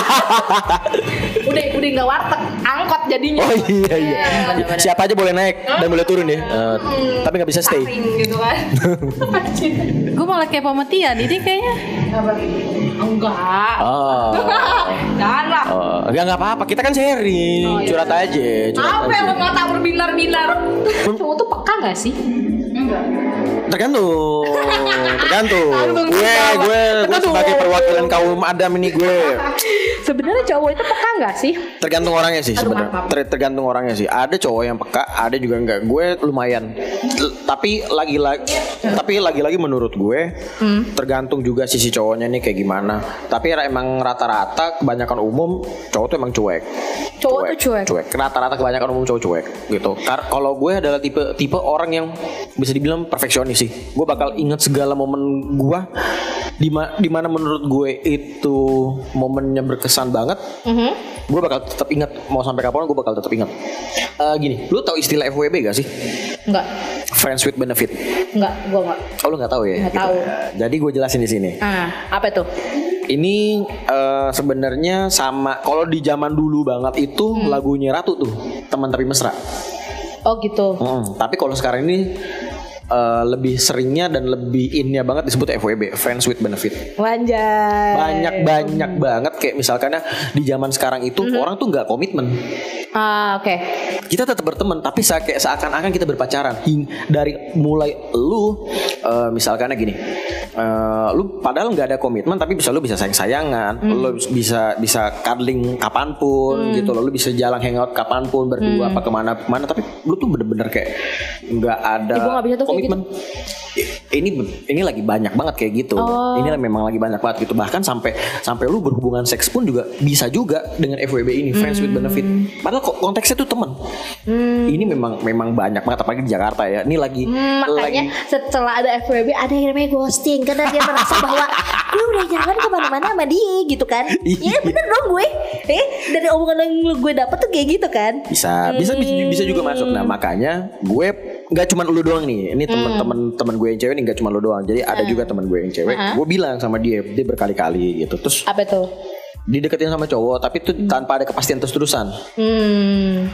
S3: udah udah nggak warteg, angkot jadinya.
S2: Oh iya iya. Siapa aja boleh naik dan boleh turun ya. Eh, tapi nggak bisa stay.
S3: Gitu kan.
S5: Gue malah kayak sama Tia, Didi kayaknya.
S3: Enggak.
S2: Oh.
S3: Jangan lah.
S2: Oh, enggak enggak apa-apa. Kita kan sharing, curhat aja, curhat
S3: Apa yang lo nggak tahu berbinar-binar? Cowok tuh peka gak sih?
S2: Tergantung, tergantung. Gue, gue, gue sebagai perwakilan kaum Adam ini gue.
S3: Sebenarnya cowok itu peka gak sih?
S2: Tergantung orangnya sih sebenarnya. Ter- tergantung orangnya sih. Ada cowok yang peka, ada juga enggak. Gue lumayan. L- tapi lagi-lagi tapi lagi-lagi menurut gue
S3: Hmm.
S2: tergantung juga sisi cowoknya nih kayak gimana. Tapi emang rata-rata kebanyakan umum cowok tuh emang cuek.
S3: Cowok tuh cuek.
S2: Cuek. Rata-rata kebanyakan umum cowok cuek gitu. Kalau gue adalah tipe tipe orang yang bisa dibilang perfeksionis sih. Gue bakal inget segala momen gue di di mana menurut gue itu momennya berkesan banget
S3: Mhm.
S2: gue bakal tetap ingat mau sampai kapan gue bakal tetap ingat Eh, gini lu tahu istilah FWB gak sih
S3: Enggak,
S2: friends with benefit
S3: enggak, gue enggak.
S2: oh lu nggak tahu ya
S3: Nggak tahu.
S2: jadi gue jelasin di sini
S3: Ah, apa tuh?
S2: ini eh, sebenarnya sama kalau di zaman dulu banget itu
S3: Hmm.
S2: lagunya Ratu tuh teman tapi mesra
S3: Oh gitu.
S2: Hmm, tapi kalau sekarang ini eh, lebih seringnya dan lebih innya banget disebut FWB friends with benefit
S3: Wanjay.
S2: banyak banyak banget kayak misalkan ya di zaman sekarang itu
S3: Hmm.
S2: orang tuh nggak komitmen
S3: Ah, oke.
S2: kita tetap berteman tapi sa- kayak seakan-akan kita berpacaran Hing- dari mulai lu eh, misalkan gini eh, lu padahal nggak ada komitmen tapi bisa lu bisa sayang sayangan lu bisa bisa cuddling kapan pun gitu loh lu bisa jalan hangout kapan pun berdua apa ke mana ke mana tapi lu tuh bener-bener kayak nggak ada
S3: Ibu nggak bisa tuh
S2: komitmen ini ini lagi banyak banget kayak gitu. Ini memang lagi banyak banget gitu. Bahkan sampai sampai lu berhubungan seks pun juga bisa juga dengan FWB ini friends with benefit. Padahal kok konteksnya tuh temen. Ini memang memang banyak banget apalagi di Jakarta ya. Ini lagi
S3: Hmm, makanya
S2: lagi
S3: setelah ada FWB ada yang namanya ghosting. Karena dia merasa bahwa gue udah jalan ke mana-mana sama dia gitu kan.
S2: Iya.
S3: Iya bener dong gue. Eh dari omongan yang gue dapet tuh kayak gitu kan.
S2: Bisa bisa bisa, bisa juga masuk. Nah makanya gue nggak cuma lu doang nih. Ini temen-temen temen gue yang cewek nih nggak cuma lu doang. Jadi ada juga temen gue yang cewek. Gue bilang sama dia dia berkali-kali gitu. Terus
S3: apa tuh?
S2: dideketin sama cowok tapi itu tanpa ada kepastian terus-terusan.
S3: Hmm.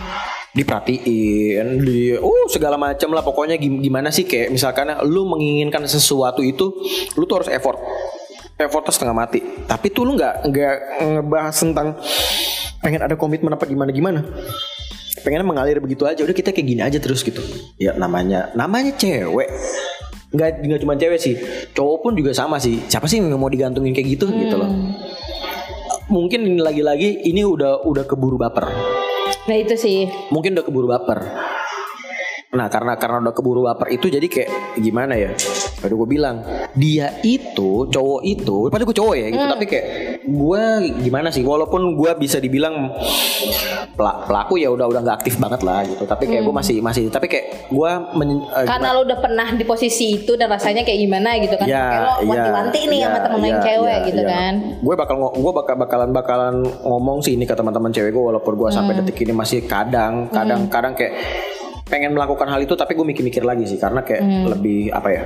S2: Diperhatiin di oh segala macam lah. Pokoknya gim- gimana sih kayak misalkan lu menginginkan sesuatu itu lu tuh harus effort. Effortnya setengah mati. Tapi tuh lu nggak nggak ngebahas tentang pengen ada komitmen apa gimana gimana pengennya mengalir begitu aja udah kita kayak gini aja terus gitu. Ya namanya namanya cewek. Nggak nggak cuma cewek sih cowok pun juga sama sih. Siapa sih yang mau digantungin kayak gitu gitu loh. Mungkin ini lagi-lagi ini udah udah keburu baper.
S3: Nah itu sih.
S2: Mungkin udah keburu baper. Nah karena karena udah keburu baper itu jadi kayak gimana ya? Tadi gue bilang dia itu cowok itu, padahal gue cowok ya gitu. Tapi kayak gue gimana sih? Walaupun gue bisa dibilang pela- pelaku ya udah udah nggak aktif banget lah gitu. Tapi kayak gue masih masih. Tapi kayak gue men- eh,
S3: karena lo udah pernah di posisi itu dan rasanya kayak gimana gitu kan Kayak lo wanti-wanti nih sama temen lo yang cewek gitu kan
S2: Gue bakal gue bakal bakalan bakalan ngomong sih ini ke teman-teman cewek gue walaupun gue sampai
S3: Hmm.
S2: detik ini masih kadang kadang kadang kayak pengen melakukan hal itu tapi gue mikir-mikir lagi sih karena kayak
S3: Hmm.
S2: lebih apa ya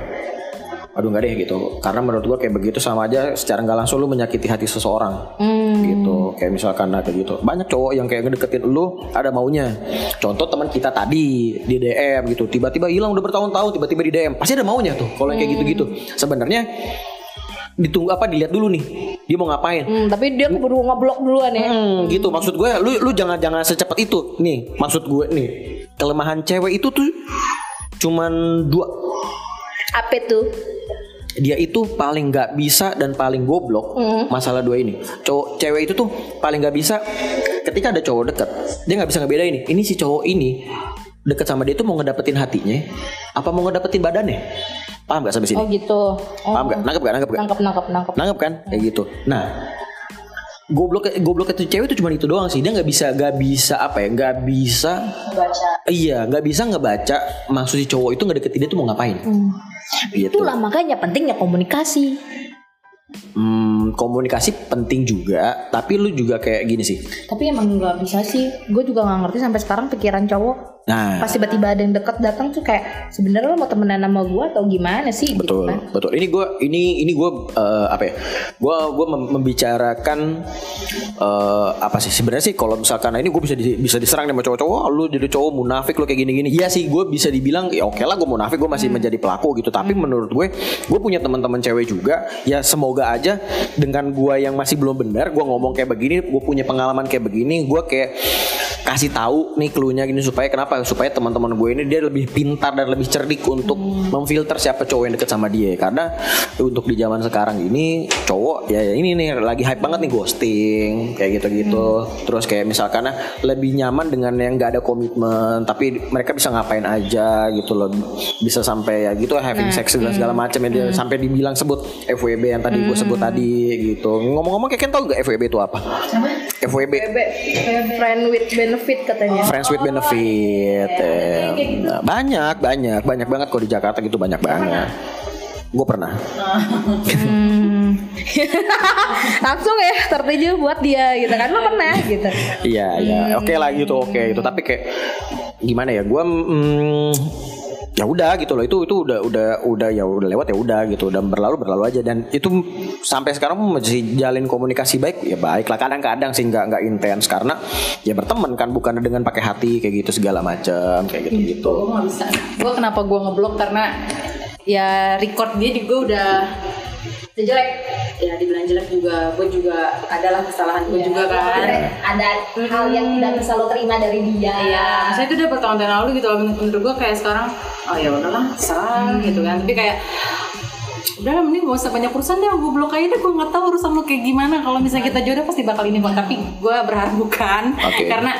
S2: aduh nggak deh gitu. Karena menurut gue kayak begitu sama aja secara nggak langsung lu menyakiti hati seseorang
S3: Hmm.
S2: gitu. Kayak misalkan nah, kayak gitu. Banyak cowok yang kayak ngedeketin lu ada maunya. Contoh teman kita tadi di DM gitu. Tiba-tiba hilang udah bertahun-tahun tiba-tiba di DM pasti ada maunya tuh kalau kayak gitu-gitu. Sebenarnya ditunggu apa dilihat dulu nih dia mau ngapain.
S3: Hmm, tapi dia keburu ngeblok duluan ya.
S2: Hmm, gitu. Maksud gue lu lu jangan jangan secepat itu. Nih maksud gue nih kelemahan cewek itu tuh cuman dua.
S3: Apa tuh
S2: dia itu paling nggak bisa dan paling goblok masalah dua ini. Cowok cewek itu tuh paling nggak bisa ketika ada cowok deket. Dia nggak bisa ngebedain ini ini si cowok ini deket sama dia itu mau ngedapetin hatinya apa mau ngedapetin badannya? Paham gak sampai sini?
S3: Oh gitu. Oh,
S2: paham gak nangkep gak nangkep gak
S3: nangkep nangkep nangkep.
S2: Nangkep kan? Kayak gitu. Nah goblok goblok itu cewek itu cuma itu doang sih. Dia nggak bisa nggak bisa apa ya nggak bisa iya nggak bisa ngebaca. Maksud si cowok itu nggak deketin dia tuh mau ngapain? Gitu
S3: Itulah makanya pentingnya komunikasi.
S2: Hmm, komunikasi penting juga. Tapi lu juga kayak gini sih.
S3: Tapi emang nggak bisa sih. Gue juga nggak ngerti sampai sekarang pikiran cowok.
S2: Nah.
S3: Pas tiba-tiba ada yang deket datang tuh kayak sebenarnya lo mau temenan sama gue atau gimana sih?
S2: betul
S3: Gitu kan.
S2: betul. Ini gue ini ini gue apa ya? Gue gue membicarakan eh, apa sih? Sebenarnya sih kalau misalkan nah ini gue bisa di- bisa diserang sama cowok-cowok "Ah, lu jadi cowok munafik lu kayak gini-gini. Iya sih gue bisa dibilang ya oke lah gue munafik gue masih menjadi pelaku gitu. Tapi menurut gue gue punya teman-teman cewek juga ya semoga aja dengan gue yang masih belum benar gue ngomong kayak begini gue punya pengalaman kayak begini gue kayak kasih tahu nih cluenya gini supaya kenapa supaya teman-teman gue ini dia lebih pintar dan lebih cerdik untuk memfilter siapa cowok yang deket sama dia. Karena untuk di zaman sekarang ini cowok ya, ya ini nih lagi hype banget nih ghosting kayak gitu-gitu. Terus kayak misalkan ah, lebih nyaman dengan yang nggak ada komitmen tapi mereka bisa ngapain aja gitu loh. Bisa sampai ya gitu having sex dan segala macam ya sampai dibilang sebut FWB yang tadi gue sebut tadi gitu. Ngomong-ngomong kayak tau gak FWB itu apa? FWB
S3: Friend with benefit katanya.
S2: Friends with benefit. Eh. Nah, banyak, banyak, banyak banget kok di Jakarta gitu banyak banget. Gue pernah.
S3: Hmm. Langsung ya tertuju buat dia gitu kan lo pernah gitu.
S2: Iya, iya. Oke lah gitu, oke itu. Tapi kayak gimana ya? Gue mm, ya udah gitu loh. Itu itu udah udah udah ya udah lewat ya udah gitu. Dan berlalu berlalu aja. Dan itu sampai sekarang masih jalin komunikasi baik ya baik lah. Kadang-kadang sih nggak nggak intens karena ya berteman kan bukan dengan pakai hati kayak gitu segala macam kayak gitu gitu.
S1: gue kenapa gue ngeblok karena ya record dia juga udah jelek ya dibilang jelek juga gue juga adalah kesalahan gue juga kan
S3: Ada hal yang tidak bisa lo terima dari dia.
S1: Iya, maksudnya itu udah bertahun-tahun lalu gitu loh. Menurut, menurut gue kayak sekarang, oh ya udahlah, salah gitu kan. Tapi kayak udah lah mending gak usah banyak urusan deh gue blok aja deh gue nggak tahu urusan lo kayak gimana kalau misalnya kita jodoh pasti bakal ini kok tapi gue berharap bukan
S2: Oke.
S1: karena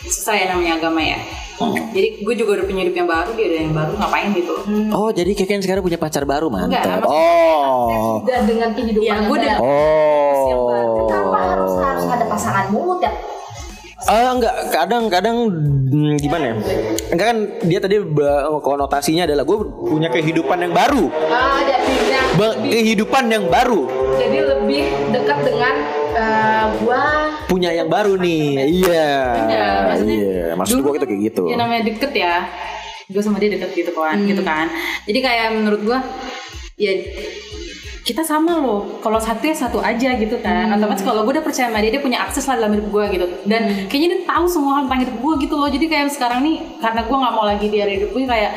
S1: susah ya namanya agama ya jadi gue juga udah punya hidup yang baru dia ada yang baru ngapain gitu loh
S2: Oh jadi Keken sekarang punya pacar baru
S1: Enggak,
S2: mantap.
S1: maksud-
S2: Oh.
S3: Udah dengan kehidupan
S1: Ya, gue udah-
S3: baru. Kenapa
S2: Oh.
S3: harus harus ada pasangan mulu ya?
S2: Ah enggak, kadang-kadang hmm, gimana ya? Enggak kan dia tadi ba- konotasinya adalah gue punya kehidupan yang baru.
S3: Ah.
S2: Ba- kehidupan yang baru.
S3: Jadi lebih dekat dengan eh, gua
S2: Punya yang baru nih. Iya.
S1: Iya, maksudnya
S2: maksud gue itu kayak gitu.
S1: ya namanya deket ya gue sama dia deket gitu kan gitu kan jadi kayak menurut gue ya kita sama loh. Kalau satu ya satu aja gitu kan. Otomatis kalau gue udah percaya sama dia dia punya akses lah dalam hidup gue gitu. Dan kayaknya dia tahu semua hal tentang hidup gue gitu loh. Jadi kayak sekarang nih karena gue nggak mau lagi dia di hidup gue kayak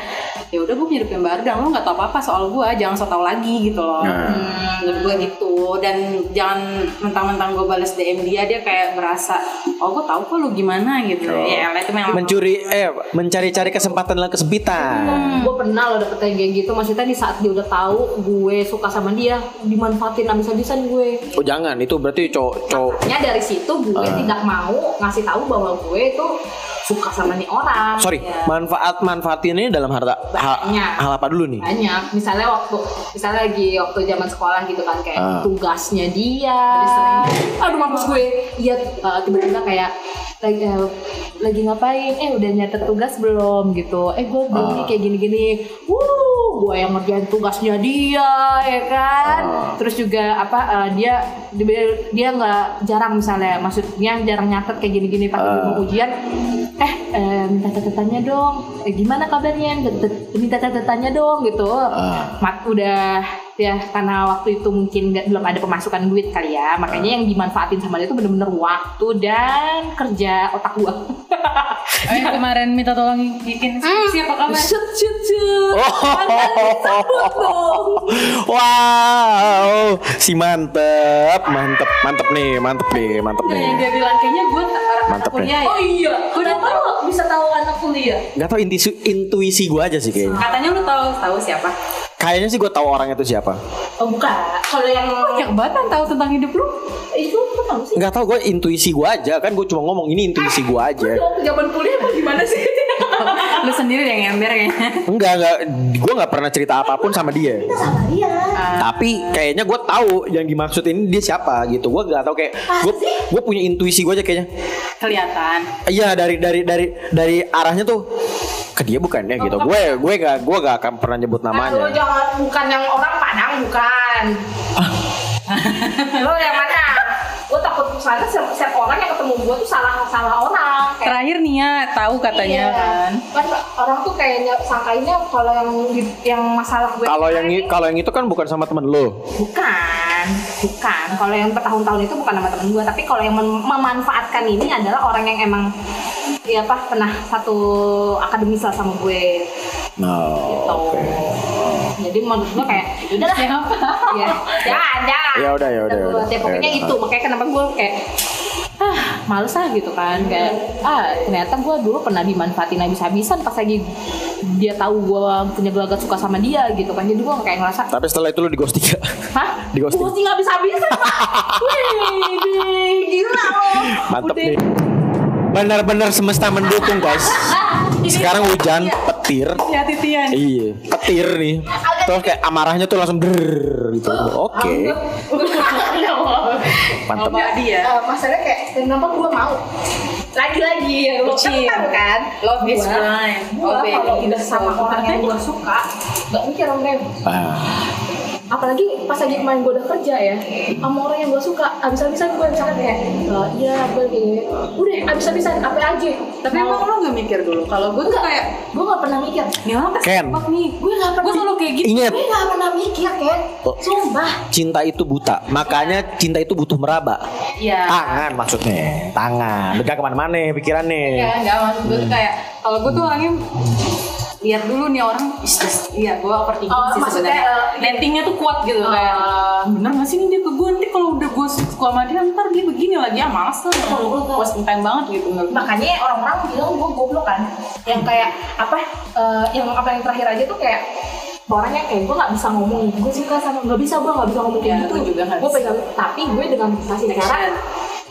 S1: ya udah gue punya hidup yang baru dan lo nggak tahu apa apa soal gue jangan so tau lagi gitu loh.
S2: Nah.
S1: Hmm, menurut gue gitu. Dan jangan mentang-mentang gue balas DM dia dia kayak merasa oh gue tahu kok lu gimana gitu. Ya elah, itu memang
S2: Mencuri eh mencari-cari kesempatan dalam kesempitan.
S3: gue pernah lo dapet kayak gitu. Maksudnya di saat dia udah tahu gue suka sama dia dimanfaatin abis-abisan gue.
S2: Oh jangan, itu berarti cowok cowok
S3: makanya dari situ gue tidak mau ngasih tahu bahwa gue itu suka sama nih orang
S2: Sorry,
S3: Ya.
S2: manfaat manfaatinnya dalam harta hal,
S3: Banyak.
S2: hal apa dulu nih?
S3: banyak misalnya waktu misalnya lagi waktu zaman sekolah gitu kan kayak
S2: Ah.
S3: tugasnya dia aduh mampus gue iya eh, tiba-tiba kayak lagi eh, lagi ngapain eh udah nyatet tugas belum gitu eh gue belum
S2: Ah.
S3: nih kayak gini-gini wuh gue yang ngerjain tugasnya dia ya kan
S2: Ah.
S3: terus juga apa eh, dia dia nggak jarang misalnya maksudnya jarang nyatet kayak gini-gini pas
S2: Ah.
S3: mau ujian eh, eh minta catatannya dong. Eh, gimana kabarnya? Minta, minta catatannya dong gitu.
S2: Ah.
S3: mat udah ya karena waktu itu mungkin nggak belum ada pemasukan duit kali ya makanya yang dimanfaatin sama dia itu bener-bener waktu dan kerja otak gua
S1: Oh, yang kemarin minta tolong bikin skripsi apa kabar?
S3: shoot shoot shoot
S2: wow, si mantep, mantep, mantep nih, mantep nih, mantep nih.
S1: Yang dia bilang kayaknya gue anak
S2: Mantep
S1: kuliah ya.
S3: oh iya
S1: Gue udah tahu.
S3: bisa tahu anak kuliah
S2: Gak tau intuisi, intuisi gue aja sih kayaknya.
S1: Katanya lu tahu tahu siapa?
S2: Kayaknya sih gue tahu orang itu siapa.
S3: oh bukan kalau yang
S1: Banyak banget yang tahu tentang hidup lu.
S3: itu apa tahu sih
S2: Gak tau gue intuisi gue aja kan gue cuma ngomong ini intuisi gue aja.
S3: waktu zaman kuliah apa gimana sih
S1: lu sendiri yang ember kayaknya.
S2: Enggak enggak, gue nggak pernah cerita apa pun sama dia.
S3: sama dia
S2: Tapi kayaknya gue tahu yang dimaksud ini dia siapa gitu. Gue gak tahu kayak gue gue punya intuisi gue aja kayaknya.
S1: Kelihatan.
S2: Iya dari dari dari dari arahnya tuh ke dia bukan ya gitu. Gue gue gak gue gak akan pernah nyebut
S3: Nah, lo
S2: namanya.
S3: jangan bukan yang orang Padang bukan. lo yang mana? Gue takut misalnya setiap, setiap orang yang ketemu gue tuh salah salah orang. Kayak,
S5: Terakhir Nia tahu katanya
S3: Iya.
S5: kan.
S3: Kan orang tuh kayaknya sangkainnya kalau yang yang masalah gue
S2: Kalau yang i- kalau yang itu kan bukan sama temen lo.
S3: bukan bukan kalau yang bertahun-tahun itu bukan nama temen gue tapi kalau yang mem- memanfaatkan ini adalah orang yang emang ya apa pernah satu akademis lah sama gue
S2: Nah,
S3: gitu jadi menurut gue kayak ya udah lah
S1: Siapa?
S3: ya jangan jangan
S2: Ya udah, ya udah, ya udah.
S3: ya pokoknya
S2: Ya udah.
S3: itu makanya kenapa gue kayak ah males ah gitu kan kayak ah ternyata gue dulu pernah dimanfaatin habis-habisan pas lagi dia tahu gue punya gelagat suka sama dia gitu kan jadi gue kayak ngerasa
S2: Tapi setelah itu lo di ghosting gak?
S3: Hah?
S2: Di ghosting.
S3: Ghosting habis-habisan Pak Wih, gila loh
S2: Mantep
S3: Udah.
S2: nih. Benar-benar semesta mendukung guys. Sekarang hujan, petir.
S1: Ya titian.
S2: Iya, petir nih. Terus kayak amarahnya tuh langsung der gitu. Oke. Mantap.
S1: Sama dia.
S3: Eh, masalahnya kayak kenapa gue mau lagi-lagi ya lo kan tahu kan
S1: Love is blind.
S3: gua
S1: Oh, baby.
S3: kalau udah sama orang yang gue suka gak mikir om Rem
S2: Ah,
S3: apalagi pas lagi kemarin gue udah kerja ya sama orang yang gue suka abis-abisan gue misalkan kayak "Eh, iya gue gini udah abis-abisan apa aja
S1: Tapi emang lo gak mikir dulu. Kalau gue tuh kayak
S3: gue gak pernah mikir
S1: Nih apa sih?
S2: Ken.
S1: Nih.
S3: gue gak pernah
S1: Gue selalu kayak gitu.
S2: Ingat,
S3: gue gak pernah mikir kan
S2: Oh.
S3: sumpah
S2: cinta itu buta. Makanya cinta itu butuh meraba.
S1: Iya.
S2: Tangan maksudnya. Tangan. Udah ke mana-mana pikirannya.
S1: Ya enggak maksud gue tuh kayak kalau gue tuh orangnya lihat dulu nih orang iya gue overthinking
S3: Oh,
S1: sih
S3: maksudnya,
S1: sebenarnya Nettingnya tuh kuat gitu kayak bener gak sih nih dia ke gue nanti kalau udah gue suka sama dia ntar dia begini lagi ya males lah gue wasting time banget gitu menurut
S3: makanya orang-orang bilang gue goblok kan yang kayak apa eh, yang apa yang terakhir aja tuh kayak orangnya kayak gue nggak bisa ngomong gue suka sama nggak bisa gue nggak bisa ngomong kayak
S1: Ya,
S3: gitu
S1: juga
S3: gue
S1: bisa.
S3: pegang tapi gue dengan kasih cara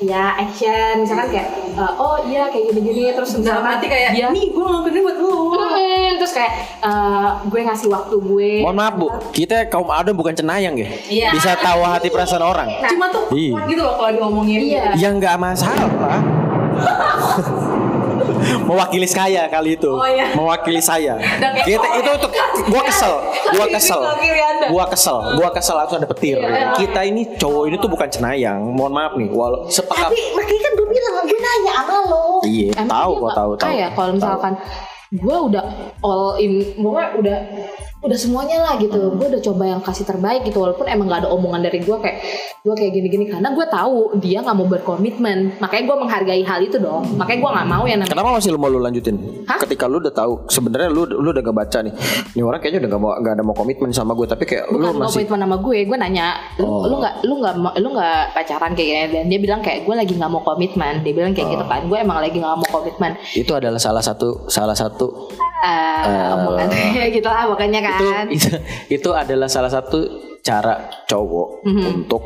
S3: ya action misalkan kayak eh, oh iya kayak gini-gini terus misalkan
S1: hati kayak
S3: dia
S1: nih gue ngelakuin ini buat lo
S3: Hmm, terus kayak eh, gue ngasih waktu gue
S2: Mohon maaf bu, kita kaum adam bukan cenayang ya.
S1: Iya.
S2: Bisa tahu hati perasaan orang.
S1: cuma tuh
S2: Iya.
S1: gitu loh kalau diomongin
S3: Iya.
S2: Yang nggak masalah. Mewakili saya kali itu.
S1: Oh, iya.
S2: Mewakili saya.
S1: kayak
S2: Kita itu untuk gua kesel, gua kesel. Gua kesel, gua kesel langsung ada petir. Kita ini cowok ini tuh bukan cenayang. Mohon maaf nih, walau sepakat
S3: tapi makanya kan gue bilang gue nanya sama lo
S2: Iya, tahu
S3: nggak
S2: tahu, tahu.
S3: ya kalau misalkan gue udah all in pokoknya udah udah semuanya lah gitu. Gue udah coba yang kasih terbaik gitu. Walaupun emang gak ada omongan dari gue kayak gue kayak gini-gini. Karena gue tahu dia nggak mau berkomitmen. Makanya gue menghargai hal itu dong. Makanya gue nggak mau yang namanya
S2: Kenapa masih lu mau lu lanjutin?
S3: Hah?
S2: Ketika lu udah tahu sebenarnya lu lu udah gak baca nih. Ini orang kayaknya udah gak mau gak ada mau komitmen sama gue tapi kayak lu
S3: bukan
S2: masih
S3: komitmen sama gue gue nanya lu
S2: Oh.
S3: lu nggak lu nggak lu pacaran? Kayak gini. Dan dia bilang kayak gue lagi nggak mau komitmen. Dia bilang kayak gitu kan. Gue emang lagi nggak mau komitmen.
S2: Itu adalah salah satu salah satu
S3: Eh, omongan. Gitu lah
S2: itu,
S3: kan
S2: itu itu adalah salah satu cara cowok
S3: Mhm.
S2: untuk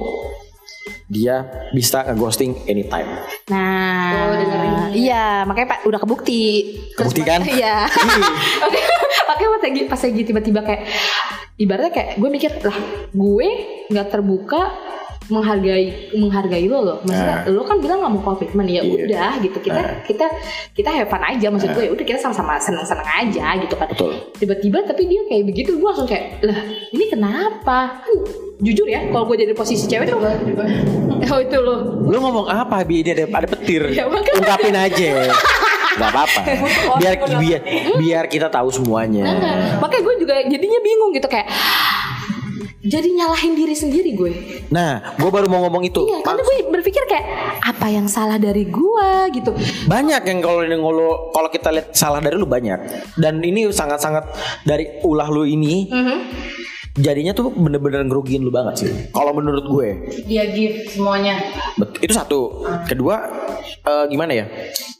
S2: dia bisa ngeghosting anytime.
S3: Nah, iya makanya pak udah kebukti.
S2: Kebukti kan?
S3: Iya. Oke, makanya pas lagi pas lagi tiba-tiba kayak ibaratnya kayak gue mikir lah gue nggak terbuka menghargai menghargai lo loh maksudnya lo kan bilang nggak mau komitmen ya.
S2: Iya.
S3: udah gitu kita kita kita have fun aja maksud gue ya udah kita sama-sama seneng-seneng aja gitu kan
S2: Betul.
S3: tiba-tiba tapi dia kayak begitu gue langsung kayak lah ini kenapa Kan jujur ya kalau gue jadi posisi cewek tuh oh itu loh
S2: Lu ngomong apa bi dia ada, ada petir?
S3: Ya.
S2: Ungkapin aja. Gak apa-apa. Biar biar biar kita tahu semuanya.
S3: Nah, makanya gue juga jadinya bingung gitu kayak jadi nyalahin diri sendiri gue.
S2: Nah, gue baru mau ngomong itu.
S3: Iya, karena gue berpikir kayak apa yang salah dari gue gitu.
S2: banyak yang kalau ngolo kalau kita lihat salah dari lu banyak dan ini sangat-sangat dari ulah lu ini
S3: Mhm.
S2: Jadinya tuh bener-bener ngerugiin lu banget sih. Kalau menurut gue.
S1: Dia give semuanya.
S2: Itu satu. Kedua eh, gimana ya?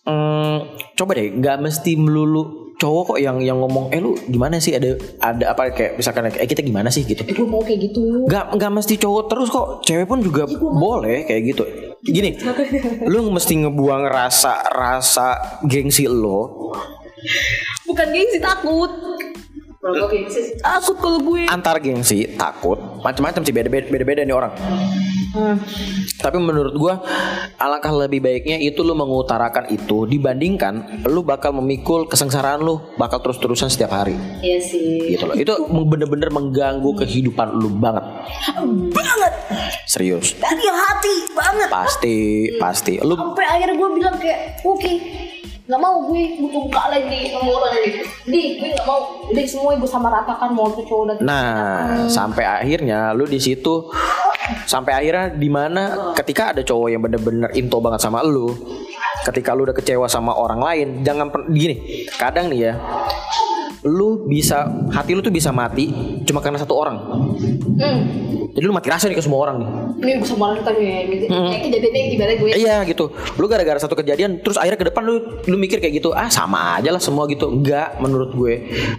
S2: Hmm, coba deh nggak mesti melulu cowok kok yang yang ngomong eh lu gimana sih? Ada ada apa? Kayak misalkan eh kita gimana sih? Gitu.
S3: Eh, gue mau kayak gitu.
S2: nggak nggak mesti cowok terus kok. Cewek pun juga boleh kayak gitu. Gini lu mesti ngebuang rasa rasa gengsi lo.
S3: Bukan gengsi takut.
S1: Kalau gue gengsi sih.
S3: Takut kalau gue.
S2: Antar gengsi, takut, macam-macam sih beda-beda beda-beda nih orang.
S3: Hmm.
S2: Tapi menurut gua alangkah lebih baiknya itu lu mengutarakan itu dibandingkan lu bakal memikul kesengsaraan lu bakal terus-terusan setiap hari
S1: Iya sih.
S2: gitu loh. Itu bener-bener mengganggu kehidupan lu banget.
S3: Banget.
S2: Serius.
S3: Dari hati banget.
S2: Pasti, pasti. Lu
S3: Sampai akhirnya gue bilang kayak, oke, nggak mau gue buka-buka lagi sama orang ini. Di, gue nggak mau. Udah semua gue sama ratakan mau itu cowok dan
S2: Nah, sampai akhirnya lu di situ sampai akhirnya di mana ketika ada cowok yang bener-bener into banget sama lu, ketika lu udah kecewa sama orang lain, jangan gini. Kadang nih ya, lu bisa hati lu tuh bisa mati cuma karena satu orang.
S3: Hmm.
S2: Jadi lu mati rasa nih ke semua orang nih.
S3: Ini gue sama ratakan ya. Gitu. Kayak kejadiannya gimana gue.
S2: Iya gitu. Lu gara-gara satu kejadian terus akhirnya ke depan lu lu mikir kayak gitu. Ah sama aja lah semua gitu. Enggak menurut gue.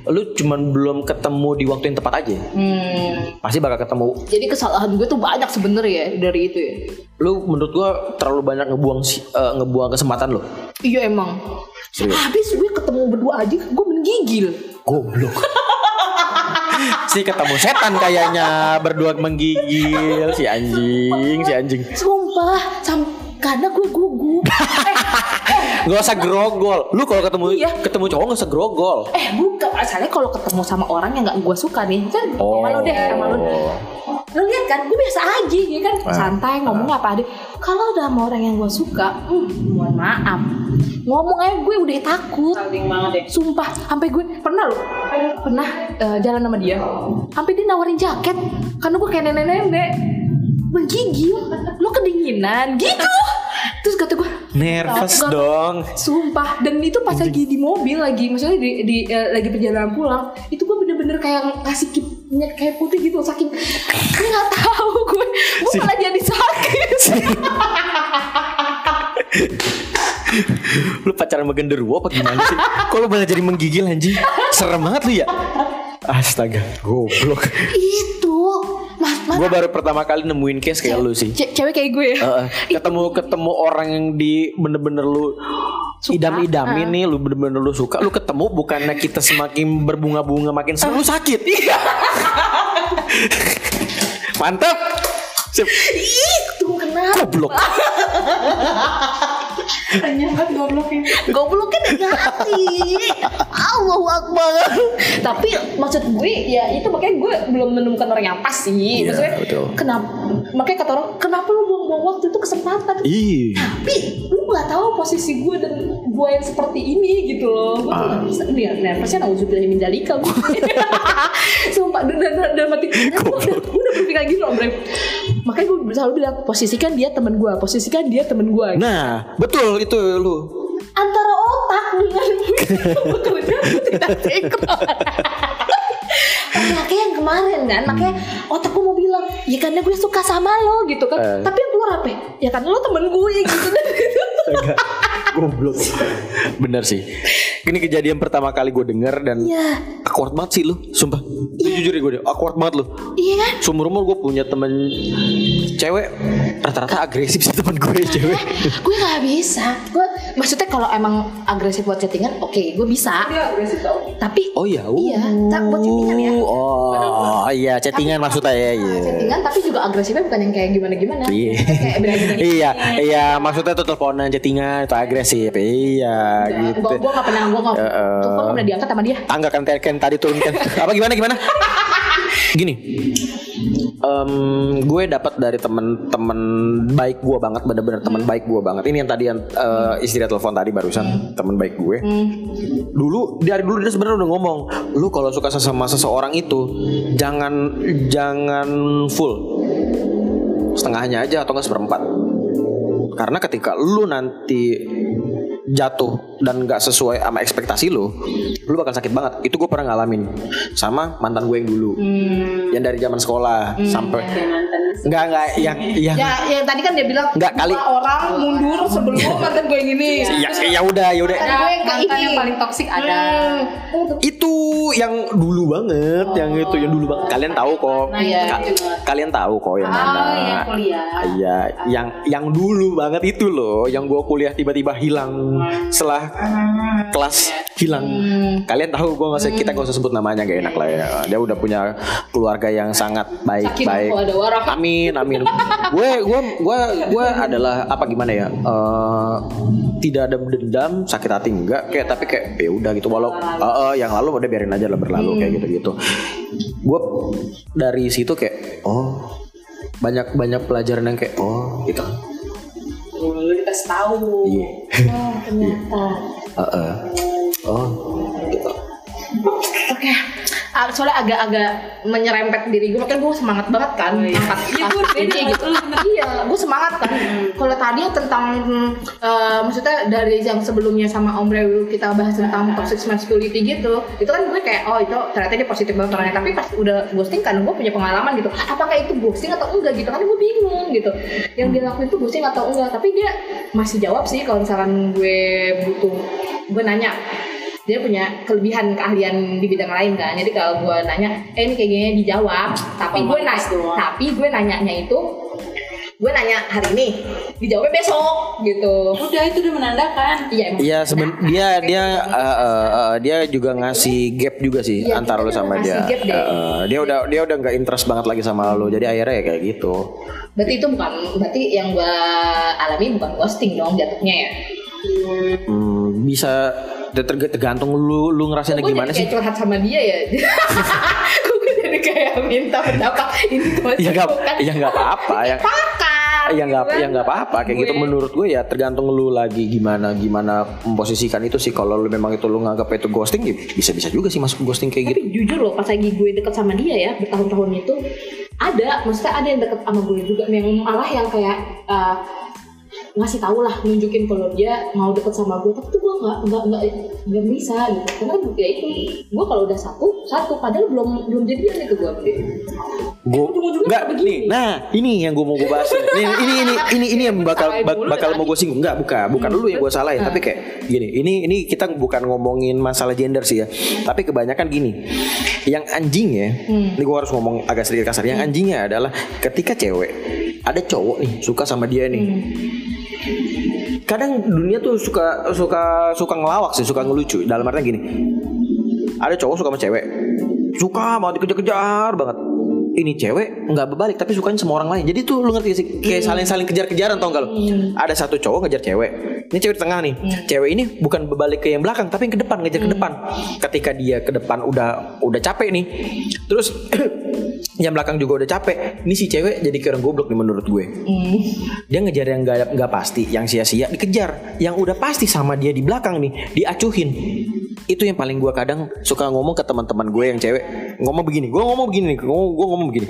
S2: Lu cuman belum ketemu di waktu yang tepat aja.
S3: Hmm.
S2: Pasti bakal ketemu.
S3: Jadi kesalahan gue tuh banyak sebenernya ya dari itu ya.
S2: Lu menurut gua terlalu banyak ngebuang si- eh, ngebuang kesempatan lu.
S3: Iya emang.
S2: Serius.
S3: Habis gue ketemu berdua aja, gue menggigil.
S2: Goblok. si ketemu setan kayaknya berdua menggigil si anjing, si anjing.
S3: Sumpah, sam karena gue gugup. eh,
S2: Gak usah grogol. Lu kalau ketemu
S3: Iya.
S2: ketemu cowok gak usah grogol.
S3: eh bukan, asalnya kalau ketemu sama orang yang nggak gue suka nih, kan sama lo deh, sama lo. Lo lihat kan, gue biasa aja, ya kan, santai ngomong apa deh. Kalau udah sama orang yang gue suka, hmm, mohon maaf, ngomong aja gue udah takut.
S1: Banget ya.
S3: Sumpah, sampai gue pernah loh, pernah eh, jalan sama dia, sampai dia nawarin jaket, karena gue kayak nenek-nenek, menggigil, lo kedinginan, gitu. Terus kata gue,
S2: Nervous
S3: Gak-
S2: dong.
S3: Sumpah. Dan itu pas lagi di mobil lagi. Maksudnya di, di eh, lagi perjalanan pulang. Itu gue bener-bener kayak ngasih minyak kayak putih gitu. Saking gue nggak tahu gue. Gue malah jadi sakit
S2: Lu pacaran sama genderuwo apa gimana sih? Kok lu malah jadi menggigil anjing? Serem banget lu ya. Astaga, goblok.
S3: itu
S2: Gue baru pertama kali nemuin case kayak lu sih.
S3: ce- cewek kayak gue ya
S2: Heeh. ketemu ketemu orang yang di bener-bener lu idam-idamin nih lu bener-bener lu suka lu ketemu bukannya kita semakin berbunga-bunga makin seru lu sakit mantap Sip.
S3: itu kenapa
S2: goblok
S1: Tanya banget gobloknya.
S3: gobloknya dari hati Allahu Akbar tapi maksud gue ya itu makanya gue belum menemukan orang yang pas sih
S2: Iya,
S3: maksudnya
S2: betul.
S3: kenapa makanya kata orang kenapa lu buang-buang waktu itu kesempatan
S2: ih
S3: tapi lu nggak tahu posisi gue dan gue yang seperti ini gitu loh gue tuh nggak bisa dia nervousnya nauzubillah min dzalika gue sumpah dan dan dan, dan mati gue udah gue udah berpikir gitu loh Bre makanya gue selalu bilang posisikan dia teman gue posisikan dia teman gue
S2: nah betul itu lu.
S3: Antara otak dengan bekerja tidak sinkron makanya yang kemarin kan makanya otakku mau bilang ya karena gue suka sama lo gitu kan.
S2: Eh.
S3: tapi yang keluar apa? Ya? karena lo temen gue gitu kan
S2: goblok. Bener sih. Ini kejadian pertama kali gue denger dan
S3: Iya.
S2: awkward banget sih lu sumpah. Jujur ya gue deh awkward banget lu.
S3: Iya kan?
S2: Seumur umur gue punya temen cewek rata-rata agresif sih temen gue cewek.
S3: gue nggak bisa. Gue maksudnya kalau emang agresif buat chattingan oke gue bisa
S1: Dia agresif tau.
S3: tapi
S2: Oh iya,
S3: iya tak buat chattingan ya
S2: Oh iya, chattingan maksudnya ya. Iya.
S3: chattingan tapi juga agresifnya bukan yang kayak gimana gimana
S2: Iya.
S3: kayak bener-bener
S2: iya, iya, maksudnya tuh teleponan chattingan itu agresif. Iya, gitu.
S3: gue gue nggak pernah gue nggak
S2: Ya, eh.
S3: telepon pernah diangkat sama dia
S2: Tangga kan kan tadi turunkan. Apa gimana gimana? Gini. em, gue dapat dari temen-temen baik gue banget bener-bener temen baik gue banget. Ini yang tadi yang eh, istri telepon tadi barusan temen baik gue. Dulu dari dulu dia sebenarnya udah ngomong lu kalau suka sama seseorang itu jangan jangan full. Setengahnya aja atau enggak seperempat. Karena ketika lu nanti jatuh dan nggak sesuai sama ekspektasi lu, lu bakal sakit banget. Itu gue pernah ngalamin sama mantan gue yang dulu, yang dari zaman sekolah sampai Enggak enggak yang yang
S3: Ya, yang tadi kan dia bilang
S2: Nggak, kali-
S3: orang mundur sebelum mantan gue yang ini.
S2: ya ya udah ya udah
S1: Ada
S3: gue yang kayak
S1: mantan
S3: ini.
S1: yang paling toksik ada.
S3: Hmm.
S2: itu yang dulu banget yang itu yang dulu banget kalian tahu kok
S3: Iya.
S2: Ka- kalian tahu kok yang
S1: Oh,
S2: mana
S1: iya, kuliah.
S2: Iya, yang yang dulu banget itu loh, yang gua kuliah tiba-tiba hilang setelah kelas hilang. Kalian tahu gua nggak kita nggak usah sebut namanya gak enak lah ya. Dia udah punya keluarga yang sangat baik
S3: Sakinah
S2: baik. Amin amin. gue gue gue gue adalah apa gimana ya? Eh, tidak ada dendam, sakit hati enggak, kayak tapi kayak ya udah gitu. Walau eh, eh, yang lalu udah biarin aja lah berlalu kayak gitu gitu. Gue dari situ kayak oh banyak banyak pelajaran yang kayak oh gitu
S3: Lu dikasih tahu.
S2: iya
S3: Oh, ternyata.
S2: Heeh. oh gitu
S3: Oke. Soalnya agak-agak menyerempet diri gue makanya gue semangat banget kan angkat
S1: Iya, gue
S3: kasus
S1: beda
S3: ini
S1: sama
S3: gitu. iya gue semangat kan. Kalau tadi tentang hmm, eh, maksudnya dari yang sebelumnya sama Om Rewi kita bahas tentang toxic masculinity gitu itu kan gue kayak oh itu ternyata dia positif banget orangnya. Tapi pas udah ghosting kan gue punya pengalaman gitu. Apakah itu ghosting atau enggak gitu? Kan gue bingung gitu. Yang dia lakuin itu ghosting atau enggak? Tapi dia masih jawab sih kalau misalkan gue butuh gue nanya dia punya kelebihan keahlian di bidang lain kan jadi kalau gue nanya eh ini kayak gini dijawab tapi gue nanya tapi gue nanyanya itu gue nanya hari ini dijawabnya besok gitu
S1: Udah itu udah menandakan.
S3: iya emang
S2: Iya seben dia dia eh, eh, eh, dia juga ngasih gap juga sih
S3: Iya,
S2: antara lu sama dia.
S3: gap deh.
S2: Eh, eh, dia udah dia udah nggak interest banget lagi sama lu. Jadi akhirnya ya kayak gitu.
S3: berarti itu bukan berarti yang gue alami bukan ghosting dong jatuhnya ya
S2: Hmm, bisa tergantung lu lu ngerasainnya gimana sih?
S3: kayak curhat sama dia ya gue jadi kayak minta pendapat ini tuh
S2: Ya nggak
S3: bukan
S2: ya nggak apa-apa ya.
S3: pakar
S2: Ya nggak
S3: gitu
S2: ya
S3: kan.
S2: nggak apa-apa kayak gitu
S3: Gue-
S2: menurut gue ya tergantung lu lagi gimana gimana memposisikan itu sih kalau lu memang itu lu nganggap itu ghosting ya bisa-bisa juga sih masuk ghosting kayak gitu.
S3: tapi jujur loh pas lagi gue deket sama dia ya bertahun-tahun itu ada maksudnya ada yang deket sama gue juga yang malah yang kayak uh, ngasih tahu lah nunjukin kalau dia mau deket sama gue tapi tuh gue nggak nggak nggak nggak bisa gitu karena kan ya itu gue kalau udah satu satu padahal belum belum jadian itu gue
S2: Gue
S3: Ujung-ujungnya
S2: nggak
S3: begini.
S2: nih. Nah ini yang gue mau gue bahas. Ini ini ini ini ini yang bakal bak- bakal mau gue singgung. Nggak bukan bukan dulu yang gue salahin. Tapi kayak gini. Ini ini kita bukan ngomongin masalah gender sih ya. Tapi kebanyakan gini. Yang anjingnya. Ini gue harus ngomong agak sedikit kasar. Yang anjingnya adalah ketika cewek ada cowok nih suka sama dia nih. Kadang dunia tuh suka suka suka ngelawak sih, suka ngelucu. Dalam artinya gini. Ada cowok suka sama cewek. Suka banget dikejar-kejar banget ini cewek nggak berbalik tapi sukanya sama orang lain jadi tuh lu ngerti sih kayak saling saling kejar-kejaran tau gak lu ada satu cowok ngejar cewek ini cewek di tengah nih. Cewek ini bukan berbalik ke yang belakang tapi yang ke depan ngejar ke depan. Ketika dia ke depan udah udah capek nih terus yang belakang juga udah capek ini si cewek jadi kayak orang goblok nih menurut gue. Dia ngejar yang nggak nggak pasti yang sia-sia dikejar. Yang udah pasti sama dia di belakang nih diacuhin. Itu yang paling gue kadang suka ngomong ke teman-teman gue yang cewek. Ngomong begini gue ngomong begini gue ngomong begini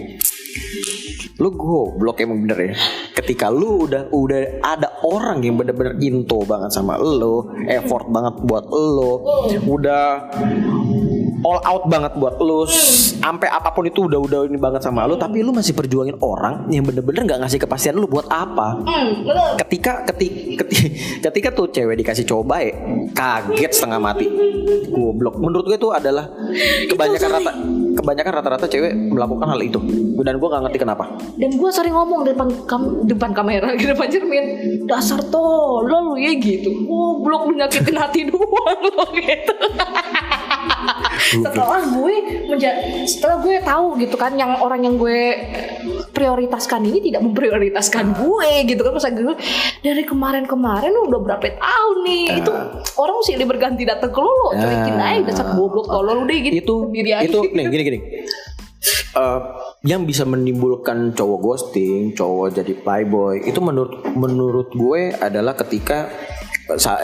S2: lu goblok emang bener ya. Ketika lu udah udah ada orang yang bener-bener into banget sama lu effort banget buat lu udah all out banget buat lu sampai apa pun itu udah udah ini banget sama lu tapi lu masih perjuangin orang yang bener-bener nggak ngasih kepastian lu buat apa.
S3: Bener
S2: ketika ketika ketika tuh cewek dikasih coba ya kaget setengah mati. Goblok. Menurut gue itu adalah kebanyakan rata kebanyakan rata-rata cewek melakukan hal itu. Dan gue nggak ngerti kenapa.
S3: Dan gue sering ngomong depan kam- depan kamera di depan cermin dasar tolol lu ya gitu. Goblok lu nyakitin hati doang lo gitu setelah gue menja- setelah gue tahu gitu kan yang orang yang gue prioritaskan ini tidak memprioritaskan gue gitu kan. Masa gue dari kemarin-kemarin udah berapa tahun nih? Itu orang mesti berganti datang ke lo lo cuekin aja dasar goblok. Tolol udah gitu
S2: itu
S3: sendiri aja.
S2: itu nih gini gini. Eh, yang bisa menimbulkan cowok ghosting, cowok jadi playboy itu menurut menurut gue adalah ketika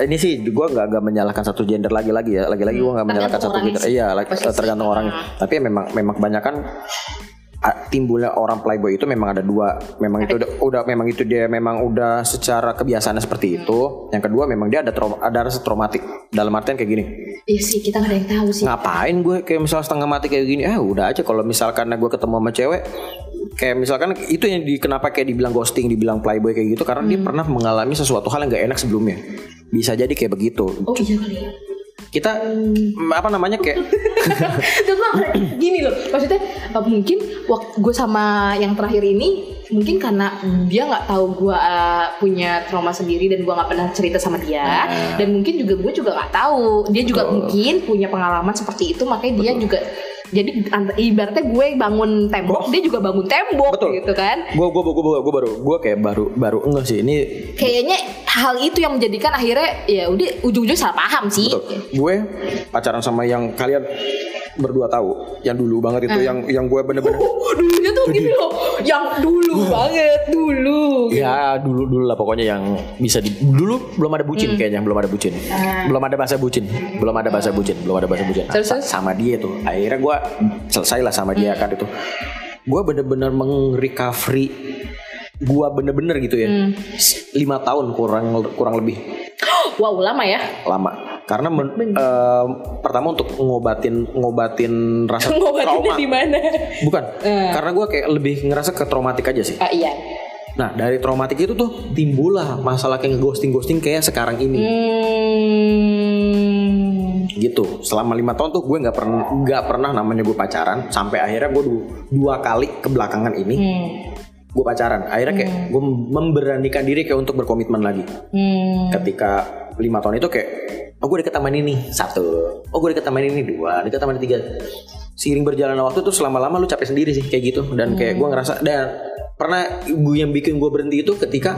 S2: ini sih gue nggak nggak menyalahkan satu gender lagi lagi ya. Lagi lagi gue nggak menyalahkan satu gender.
S3: Sih.
S2: iya
S3: Posisi.
S2: tergantung orangnya. Tapi ya memang memang kebanyakan timbulnya orang playboy itu memang ada dua. Memang itu udah, udah memang itu dia memang udah secara kebiasaannya seperti itu. Yang kedua memang dia ada trauma ada rasa traumatik. Dalam artian kayak gini.
S3: Iya sih kita nggak ada yang tahu sih.
S2: Ngapain gue kayak misalnya setengah mati kayak gini? Ah udah aja. Kalau misalkan gue ketemu sama cewek kayak misalkan itu yang di kenapa kayak dibilang ghosting, dibilang playboy kayak gitu karena dia
S3: Hmm.
S2: pernah mengalami sesuatu hal yang gak enak sebelumnya. Bisa jadi kayak begitu.
S3: Oh iya kali ya.
S2: Kita mm, apa namanya kayak
S3: gini loh, maksudnya uh, mungkin waktu gue sama yang terakhir ini mungkin karena dia nggak tahu gue uh, punya trauma sendiri dan gue nggak pernah cerita sama dia dan mungkin juga gue juga nggak tahu dia juga mungkin punya pengalaman seperti itu makanya dia juga jadi ibaratnya gue bangun tembok dia juga bangun tembok
S2: Betul.
S3: gitu kan?
S2: Gue gue gue gue baru gue kayak baru baru enggak sih ini
S3: kayaknya hal itu yang menjadikan akhirnya ya udah ujung-ujung salah paham sih.
S2: Betul. Gue pacaran sama yang kalian berdua tahu, yang dulu banget itu, yang yang gue bener-bener
S3: dulunya tuh gini loh yang dulu banget dulu.
S2: Ya dulu dulu lah pokoknya yang bisa di dulu belum ada
S3: Hmm.
S2: bucin kayaknya belum ada bucin. Belum ada bahasa bucin. Belum ada bahasa bucin belum ada bahasa bucin. Nah,
S3: Terus,
S2: sa-
S3: terus?
S2: sama dia tuh. Akhirnya gue selesai lah sama
S3: Hmm.
S2: dia kan itu. Gue bener-bener meng-recovery gue bener-bener gitu ya.
S3: Hmm.
S2: Lima tahun kurang kurang lebih
S3: wow lama ya
S2: lama karena men- em, pertama untuk ngobatin ngobatin rasa trauma
S3: ngobatinnya di mana
S2: bukan karena gue kayak lebih ngerasa ke traumatik aja sih
S3: ah iya
S2: Nah dari traumatik itu tuh timbul lah masalah kayak ghosting ghosting kayak sekarang ini
S3: hmm.
S2: gitu. Selama lima tahun tuh gue nggak pernah nggak pernah namanya gue pacaran sampai akhirnya gue du- dua kali kebelakangan ini
S3: Hmm.
S2: gue pacaran. Akhirnya kayak gue memberanikan diri kayak untuk berkomitmen lagi.
S3: Hmm.
S2: Ketika lima tahun itu kayak oh gue deket sama ini nih satu, oh gue deket sama ini dua, deket sama ini tiga. Seiring berjalannya waktu tuh selama-lama lu capek sendiri sih kayak gitu dan kayak gue ngerasa dan pernah gue yang bikin gue berhenti itu ketika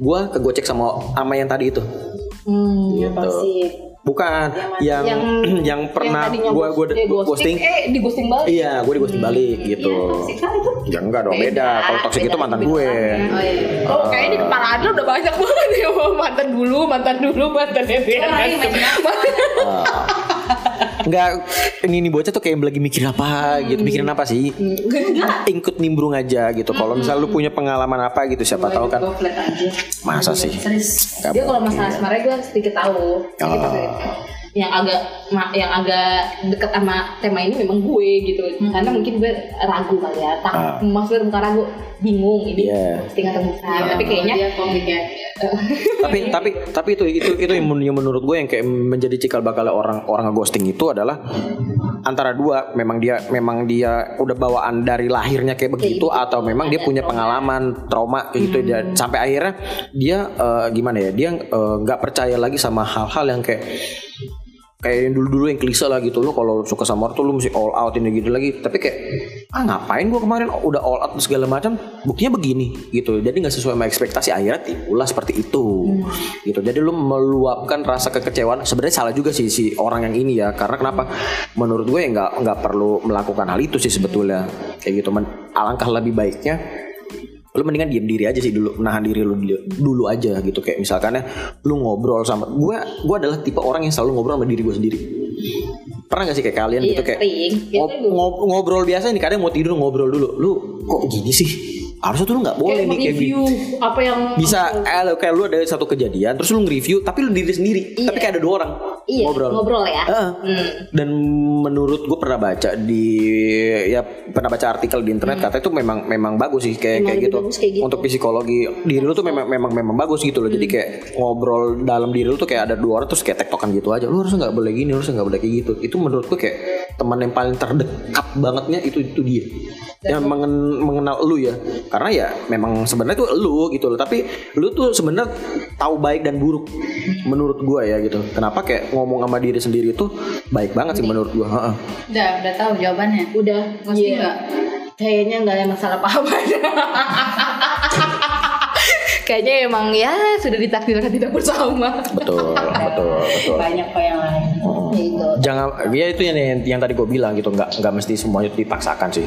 S2: gue kegocek sama ama yang tadi itu
S3: Hmm,
S2: Gitu.
S3: pasti.
S2: Bukan yang yang, pernah
S3: tadinya
S2: gue gue
S3: dia
S2: ghosting
S3: eh di ghosting balik.
S2: Iya gue di ghosting balik gitu. ya enggak dong beda. kalau toxic itu mantan gue.
S3: Oh, iya. oh kayaknya di kepala Adra udah banyak banget ya mantan dulu mantan dulu mantan ya
S2: Enggak ini nih bocah tuh kayak lagi mikir apa gitu mikirin apa sih? Ikut nimbrung aja gitu. Kalau misal lu punya pengalaman apa gitu siapa tahu kan. masa sih?
S3: Dia kalau masalah asmara gue sedikit tahu. Sedikit
S2: Oh.
S3: yang agak ma- yang agak deket sama tema ini memang gue gitu. Karena mungkin gue ragu kali ya. Tak
S2: Ah.
S3: maksudnya bukan ragu bingung ini.
S2: Iya.
S3: ghosting atau bukan tapi kayaknya
S1: dia komik ya
S2: tapi tapi tapi itu itu itu yang, men- yang menurut gue yang kayak menjadi cikal bakal orang orang ghosting itu adalah antara dua memang dia memang dia udah bawaan dari lahirnya kayak begitu atau memang dia punya pengalaman trauma kayak gitu dan sampai akhirnya dia eh, gimana ya dia eh, nggak percaya lagi sama hal-hal yang kayak kayak yang dulu-dulu yang klise lah gitu. Lo kalau suka sama orang tuh lu mesti all out ini gitu lagi. Tapi kayak ah ngapain gua kemarin? Udah all out segala macam. Buktinya begini gitu. Jadi nggak sesuai sama ekspektasi. Akhirnya timbullah seperti itu. Gitu. Jadi lu meluapkan rasa kekecewaan. Sebenarnya salah juga sih si orang yang ini ya. Karena kenapa? Menurut gue ya nggak nggak perlu melakukan hal itu sih sebetulnya. Kayak gitu. Men- alangkah lebih baiknya lu mendingan diem diri aja sih dulu nahan diri lu dulu, aja gitu. Kayak misalkan ya lu ngobrol sama gue gue adalah tipe orang yang selalu ngobrol sama diri gue sendiri. Pernah gak sih kayak kalian gitu kayak
S3: sering.
S2: ngob- ngob- ngobrol biasa nih kadang mau tidur ngobrol dulu. Lu kok gini sih? Harusnya tuh lu nggak boleh
S3: kayak
S2: nih kayak gini
S3: review apa yang
S2: bisa eh, kayak lu ada satu kejadian terus lu nge-review tapi lu diri sendiri. Tapi kayak ada dua orang
S3: iya
S2: ngobrol
S3: ngobrol ya
S2: Heeh.
S3: Hmm.
S2: Dan menurut gue pernah baca di ya pernah baca artikel di internet katanya itu memang memang bagus sih kayak
S3: Hmm.
S2: Kayak gitu.
S3: bagus kayak gitu.
S2: Untuk psikologi diri lu tuh memang memang memang bagus gitu loh. Jadi
S3: Hmm.
S2: kayak ngobrol dalam diri lu tuh kayak ada dua orang terus kayak tektokan gitu aja. Lu harusnya nggak boleh gini, harusnya nggak boleh kayak gitu. Itu menurut gue kayak teman yang paling terdekat bangetnya itu itu dia. Yang mengen- mengenal lu ya. Karena ya memang sebenarnya tuh lu gitu loh. Tapi lu tuh sebenarnya tahu baik dan buruk menurut gua ya gitu. Kenapa kayak ngomong sama diri sendiri itu baik banget sih menurut gua. Heeh.
S1: udah udah tahu jawabannya
S3: udah iya.
S1: nggak?
S3: kayaknya nggak ada masalah apa-apa kayaknya emang ya sudah ditakdirkan tidak bersama
S2: Betul, betul, betul.
S1: banyak kok yang lain
S3: gitu
S2: Jangan, ya itu yang yang, yang tadi gue bilang gitu, nggak nggak mesti semuanya dipaksakan sih.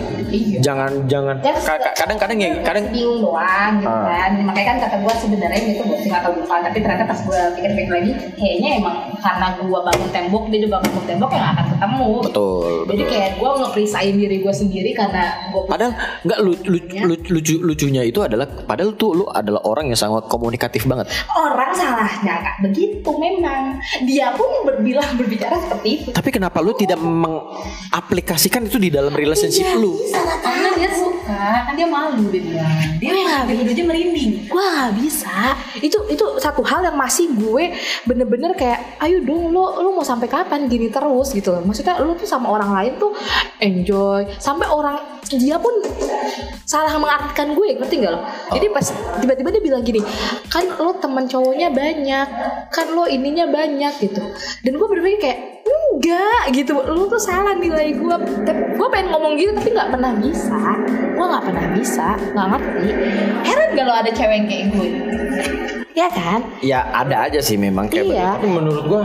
S2: Jangan, jangan. Ka- Kadang-kadang ya, kadang
S3: bingung doang gitu
S2: Ah.
S3: kan makanya kan kata gue sebenarnya itu ghosting atau bukan tapi ternyata pas gue pikir-pikir lagi kayaknya emang karena gue bangun tembok dia juga bangun tembok yang akan ketemu
S2: betul,
S3: jadi
S2: betul.
S3: kayak gue ngeperisain diri gue sendiri karena gue
S2: Padahal nggak lu- lu- lu- lucu lucunya itu adalah padahal tuh lu adalah orang yang sangat komunikatif banget.
S3: orang masalahnya kak begitu memang. Dia pun berbilang berbicara seperti itu.
S2: Tapi kenapa lu tidak mengaplikasikan itu di dalam relationship lu?
S1: Karena dia suka, kan dia malu dia bilang. Dia dia udah aja merinding.
S3: Wah bisa. Itu itu satu hal yang masih gue bener-bener kayak ayo dong lo lo mau sampai kapan gini terus? Gitu loh. Maksudnya lo tuh sama orang lain tuh enjoy. Sampai orang dia pun salah mengartikan gue ngerti gak lo? Jadi pas tiba-tiba dia bilang gini kan lo teman cowoknya banyak kan lo ininya banyak gitu. Dan gue berpikir kayak enggak gitu. Lo tuh salah nilai gue tapi gue pengen ngomong gitu tapi nggak pernah bisa. Gue nggak pernah bisa nggak ngerti. Heran gak lo ada cewek yang kayak gue ya kan?
S2: Ya ada aja sih memang kayak
S3: Iya.
S2: begitu. Tapi menurut gua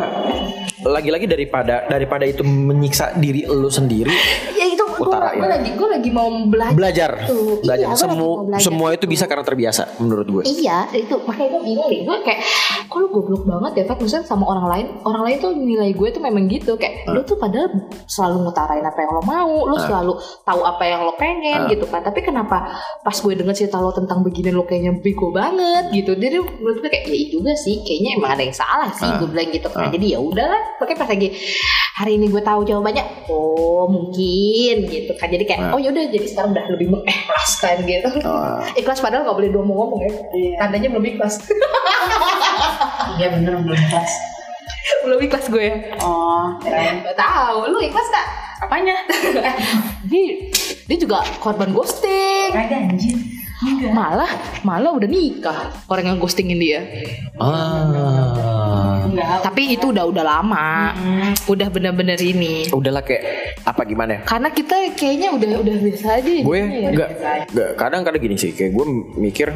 S2: lagi-lagi daripada daripada itu menyiksa diri lu sendiri
S3: ya itu gue
S2: Utara, ya.
S3: lagi gue lagi mau belajar
S2: belajar
S3: Tuh,
S2: belajar
S3: iya, gua lagi
S2: semua
S3: mau belajar.
S2: semua itu bisa karena terbiasa menurut gue
S3: Iya, itu makanya gue bingung deh. Gue kayak, kok lu goblok banget ya, Fat? Maksudnya sama orang lain, orang lain tuh nilai gue tuh memang gitu. Kayak, lu tuh padahal selalu ngutarain apa yang lo mau, lu selalu tahu apa yang lo pengen gitu kan. Tapi kenapa pas gue denger cerita lo tentang begini lo kayaknya bego banget gitu. Jadi menurut gue kayak, ya iya juga sih, kayaknya emang ada yang salah sih. Gue bilang gitu kan. Jadi ya udahlah, makanya pas lagi hari ini gue tahu jawabannya, oh mungkin gitu kan. Jadi kayak, oh yaudah, jadi sekarang udah lebih mengikhlaskan gitu. Ikhlas padahal gak boleh dua ngomong ya. Tandanya belum ikhlas.
S1: Iya bener belum pas.
S3: belum ikhlas gue ya.
S1: Oh, kirain.
S3: Gak tahu, lu ikhlas gak?
S1: Apanya?
S3: Dia, dia juga korban ghosting.
S1: Kagak anjir. Enggak.
S3: Malah, malah udah nikah orang yang ghostingin dia.
S2: ah.
S3: Tapi itu udah udah lama, udah bener-bener ini.
S2: udahlah kayak apa gimana ya
S3: Karena kita kayaknya udah udah biasa aja.
S2: gue
S3: jadinya ya.
S2: nggak nggak kadang kadang gini sih kayak gue mikir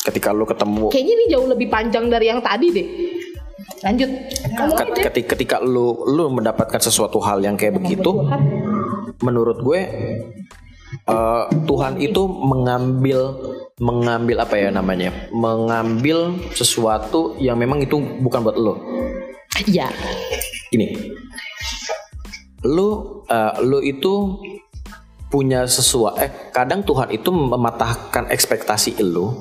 S2: ketika lu ketemu
S3: Kayaknya ini jauh lebih panjang dari yang tadi deh. Lanjut.
S2: Ket- ketika, ketika lu lu mendapatkan sesuatu hal yang kayak begitu menurut gue eh, Tuhan itu mengambil mengambil apa ya namanya mengambil sesuatu yang memang itu bukan buat lo
S3: Iya.
S2: ini lu eh, lu itu punya sesuatu eh kadang Tuhan itu mematahkan ekspektasi lu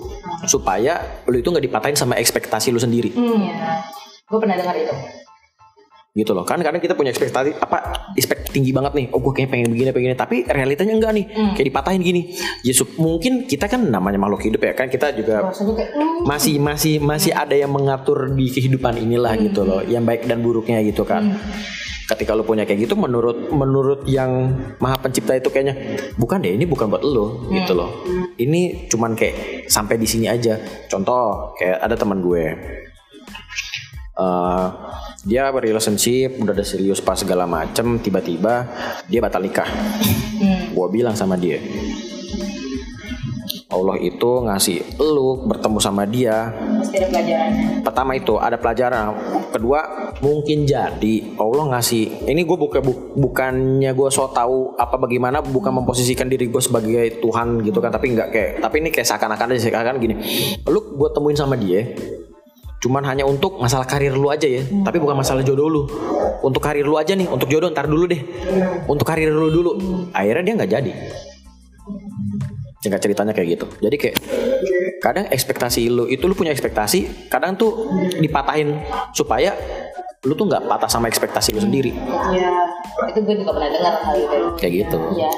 S2: supaya lu itu nggak dipatahin sama ekspektasi lu sendiri.
S3: Hmm. Gue pernah dengar itu.
S2: gitu loh. Kan kadang kita punya ekspektasi apa expect tinggi banget nih. Oh gue kayak pengen begini pengen begini. tapi realitanya enggak nih. Kayak dipatahin gini. Ya mungkin kita kan namanya makhluk hidup ya kan. Kita juga
S3: kayak, hmm,
S2: masih masih masih ada yang mengatur di kehidupan inilah gitu loh. Yang baik dan buruknya gitu kan ketika lu punya kayak gitu menurut menurut yang maha pencipta itu kayaknya bukan deh ini bukan buat lo gitu loh. Ini cuman kayak sampai di sini aja. Contoh kayak ada teman gue. Eh, dia relationship udah ada serius pas segala macem tiba-tiba dia batal nikah. Gue bilang sama dia Allah itu ngasih lu bertemu sama dia.
S1: Pasti ada pelajarannya.
S2: pertama itu ada pelajaran. Kedua mungkin jadi Allah ngasih ini gue bukan bukannya gue so tahu apa bagaimana bukan memposisikan diri gue sebagai Tuhan gitu kan tapi nggak kayak tapi ini kayak seakan-akan aja seakan gini. Lu gue temuin sama dia cuman hanya untuk masalah karir lu aja ya tapi bukan masalah jodoh lu. Untuk karir lu aja nih untuk jodoh ntar dulu deh. Untuk karir lu dulu. Akhirnya dia nggak jadi singkat ceritanya kayak gitu jadi kayak kadang ekspektasi lu itu lu punya ekspektasi kadang tuh dipatahin supaya lu tuh nggak patah sama ekspektasi lu sendiri
S3: Iya. Itu gue juga pernah dengar hal itu.
S2: kayak gitu
S3: Iya.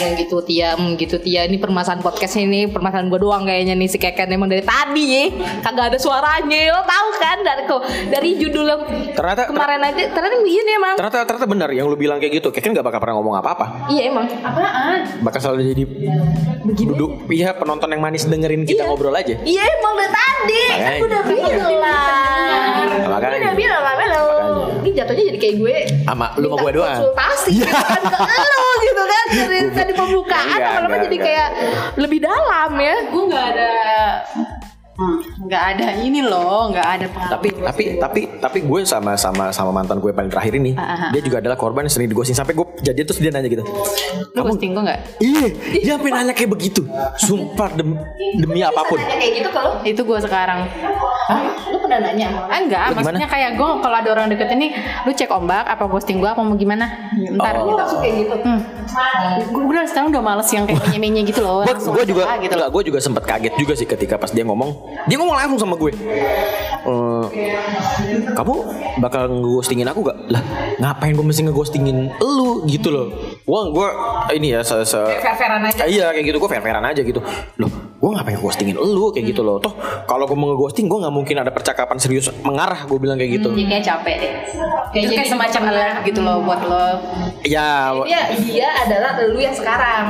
S3: Yang gitu Tia, hmm, gitu Tia. Ini permasalahan podcast ini, permasalahan gue doang kayaknya nih si Keken emang dari tadi ya. Kagak ada suaranya. Lo tahu kan dari kok dari judul yang
S2: ternyata
S3: kemarin aja ternyata begini emang.
S2: ternyata ternyata benar yang lu bilang kayak gitu kan nggak bakal pernah ngomong apa-apa
S3: Iya emang.
S1: Apaan?
S2: bakal selalu jadi duduk iya penonton yang manis dengerin kita
S3: Iya.
S2: ngobrol aja
S3: Iya emang dari tadi. Kan gue udah bilang. Gue
S2: Makanya.
S3: udah bilang lah lo. Ini jatuhnya jadi kayak gue.
S2: sama lu sama gue doang
S3: konsultasi kan ke lo gitu kan dari tadi pembukaan lama-lama jadi
S2: enggak.
S3: kayak lebih dalam ya
S1: Gue nggak ada Hmm, nggak ada ini loh, nggak ada pengalaman.
S2: tapi tapi tapi tapi gue sama sama sama mantan gue paling terakhir ini
S1: Ah, ah, ah.
S2: dia juga adalah korban yang sering digosing sampai gue jadi terus dia nanya gitu
S1: Lu ghosting gue nggak?
S2: iya dia sampai nanya kayak begitu sumpah demi, demi apa
S3: pun kayak gitu kalau
S1: Itu gue sekarang.
S3: Lu pernah nanya sama
S1: Ah, enggak,
S2: Lu gimana?
S1: maksudnya kayak gue kalau ada orang deket ini, lu cek ombak apa ghosting gue apa mau gimana? Ntar
S2: Oh.
S1: gitu.
S3: langsung kayak gitu.
S1: Hmm. Gue udah sekarang udah males yang kayak menye-menye gitu loh.
S2: gue gue juga
S1: gitu.
S2: enggak gue juga sempat kaget juga sih ketika pas dia ngomong dia ngomong langsung sama gue Eh, kamu bakal ngeghostingin aku gak lah ngapain gue mesti ngeghostingin lu gitu loh wah gue ini ya se, se
S3: Fair-fairan aja.
S2: iya kayak gitu gue fair fairan aja gitu loh gue ngapain ngeghostingin lu kayak gitu loh toh kalau gue mau ngeghosting gue nggak mungkin ada percakapan serius mengarah gue bilang kayak gitu
S1: Jadi kayak capek deh.
S3: Kayak
S1: Itu kayak
S3: jadi
S1: semacam alert gitu loh buat lo.
S2: ya
S3: Dia dia adalah lu yang sekarang.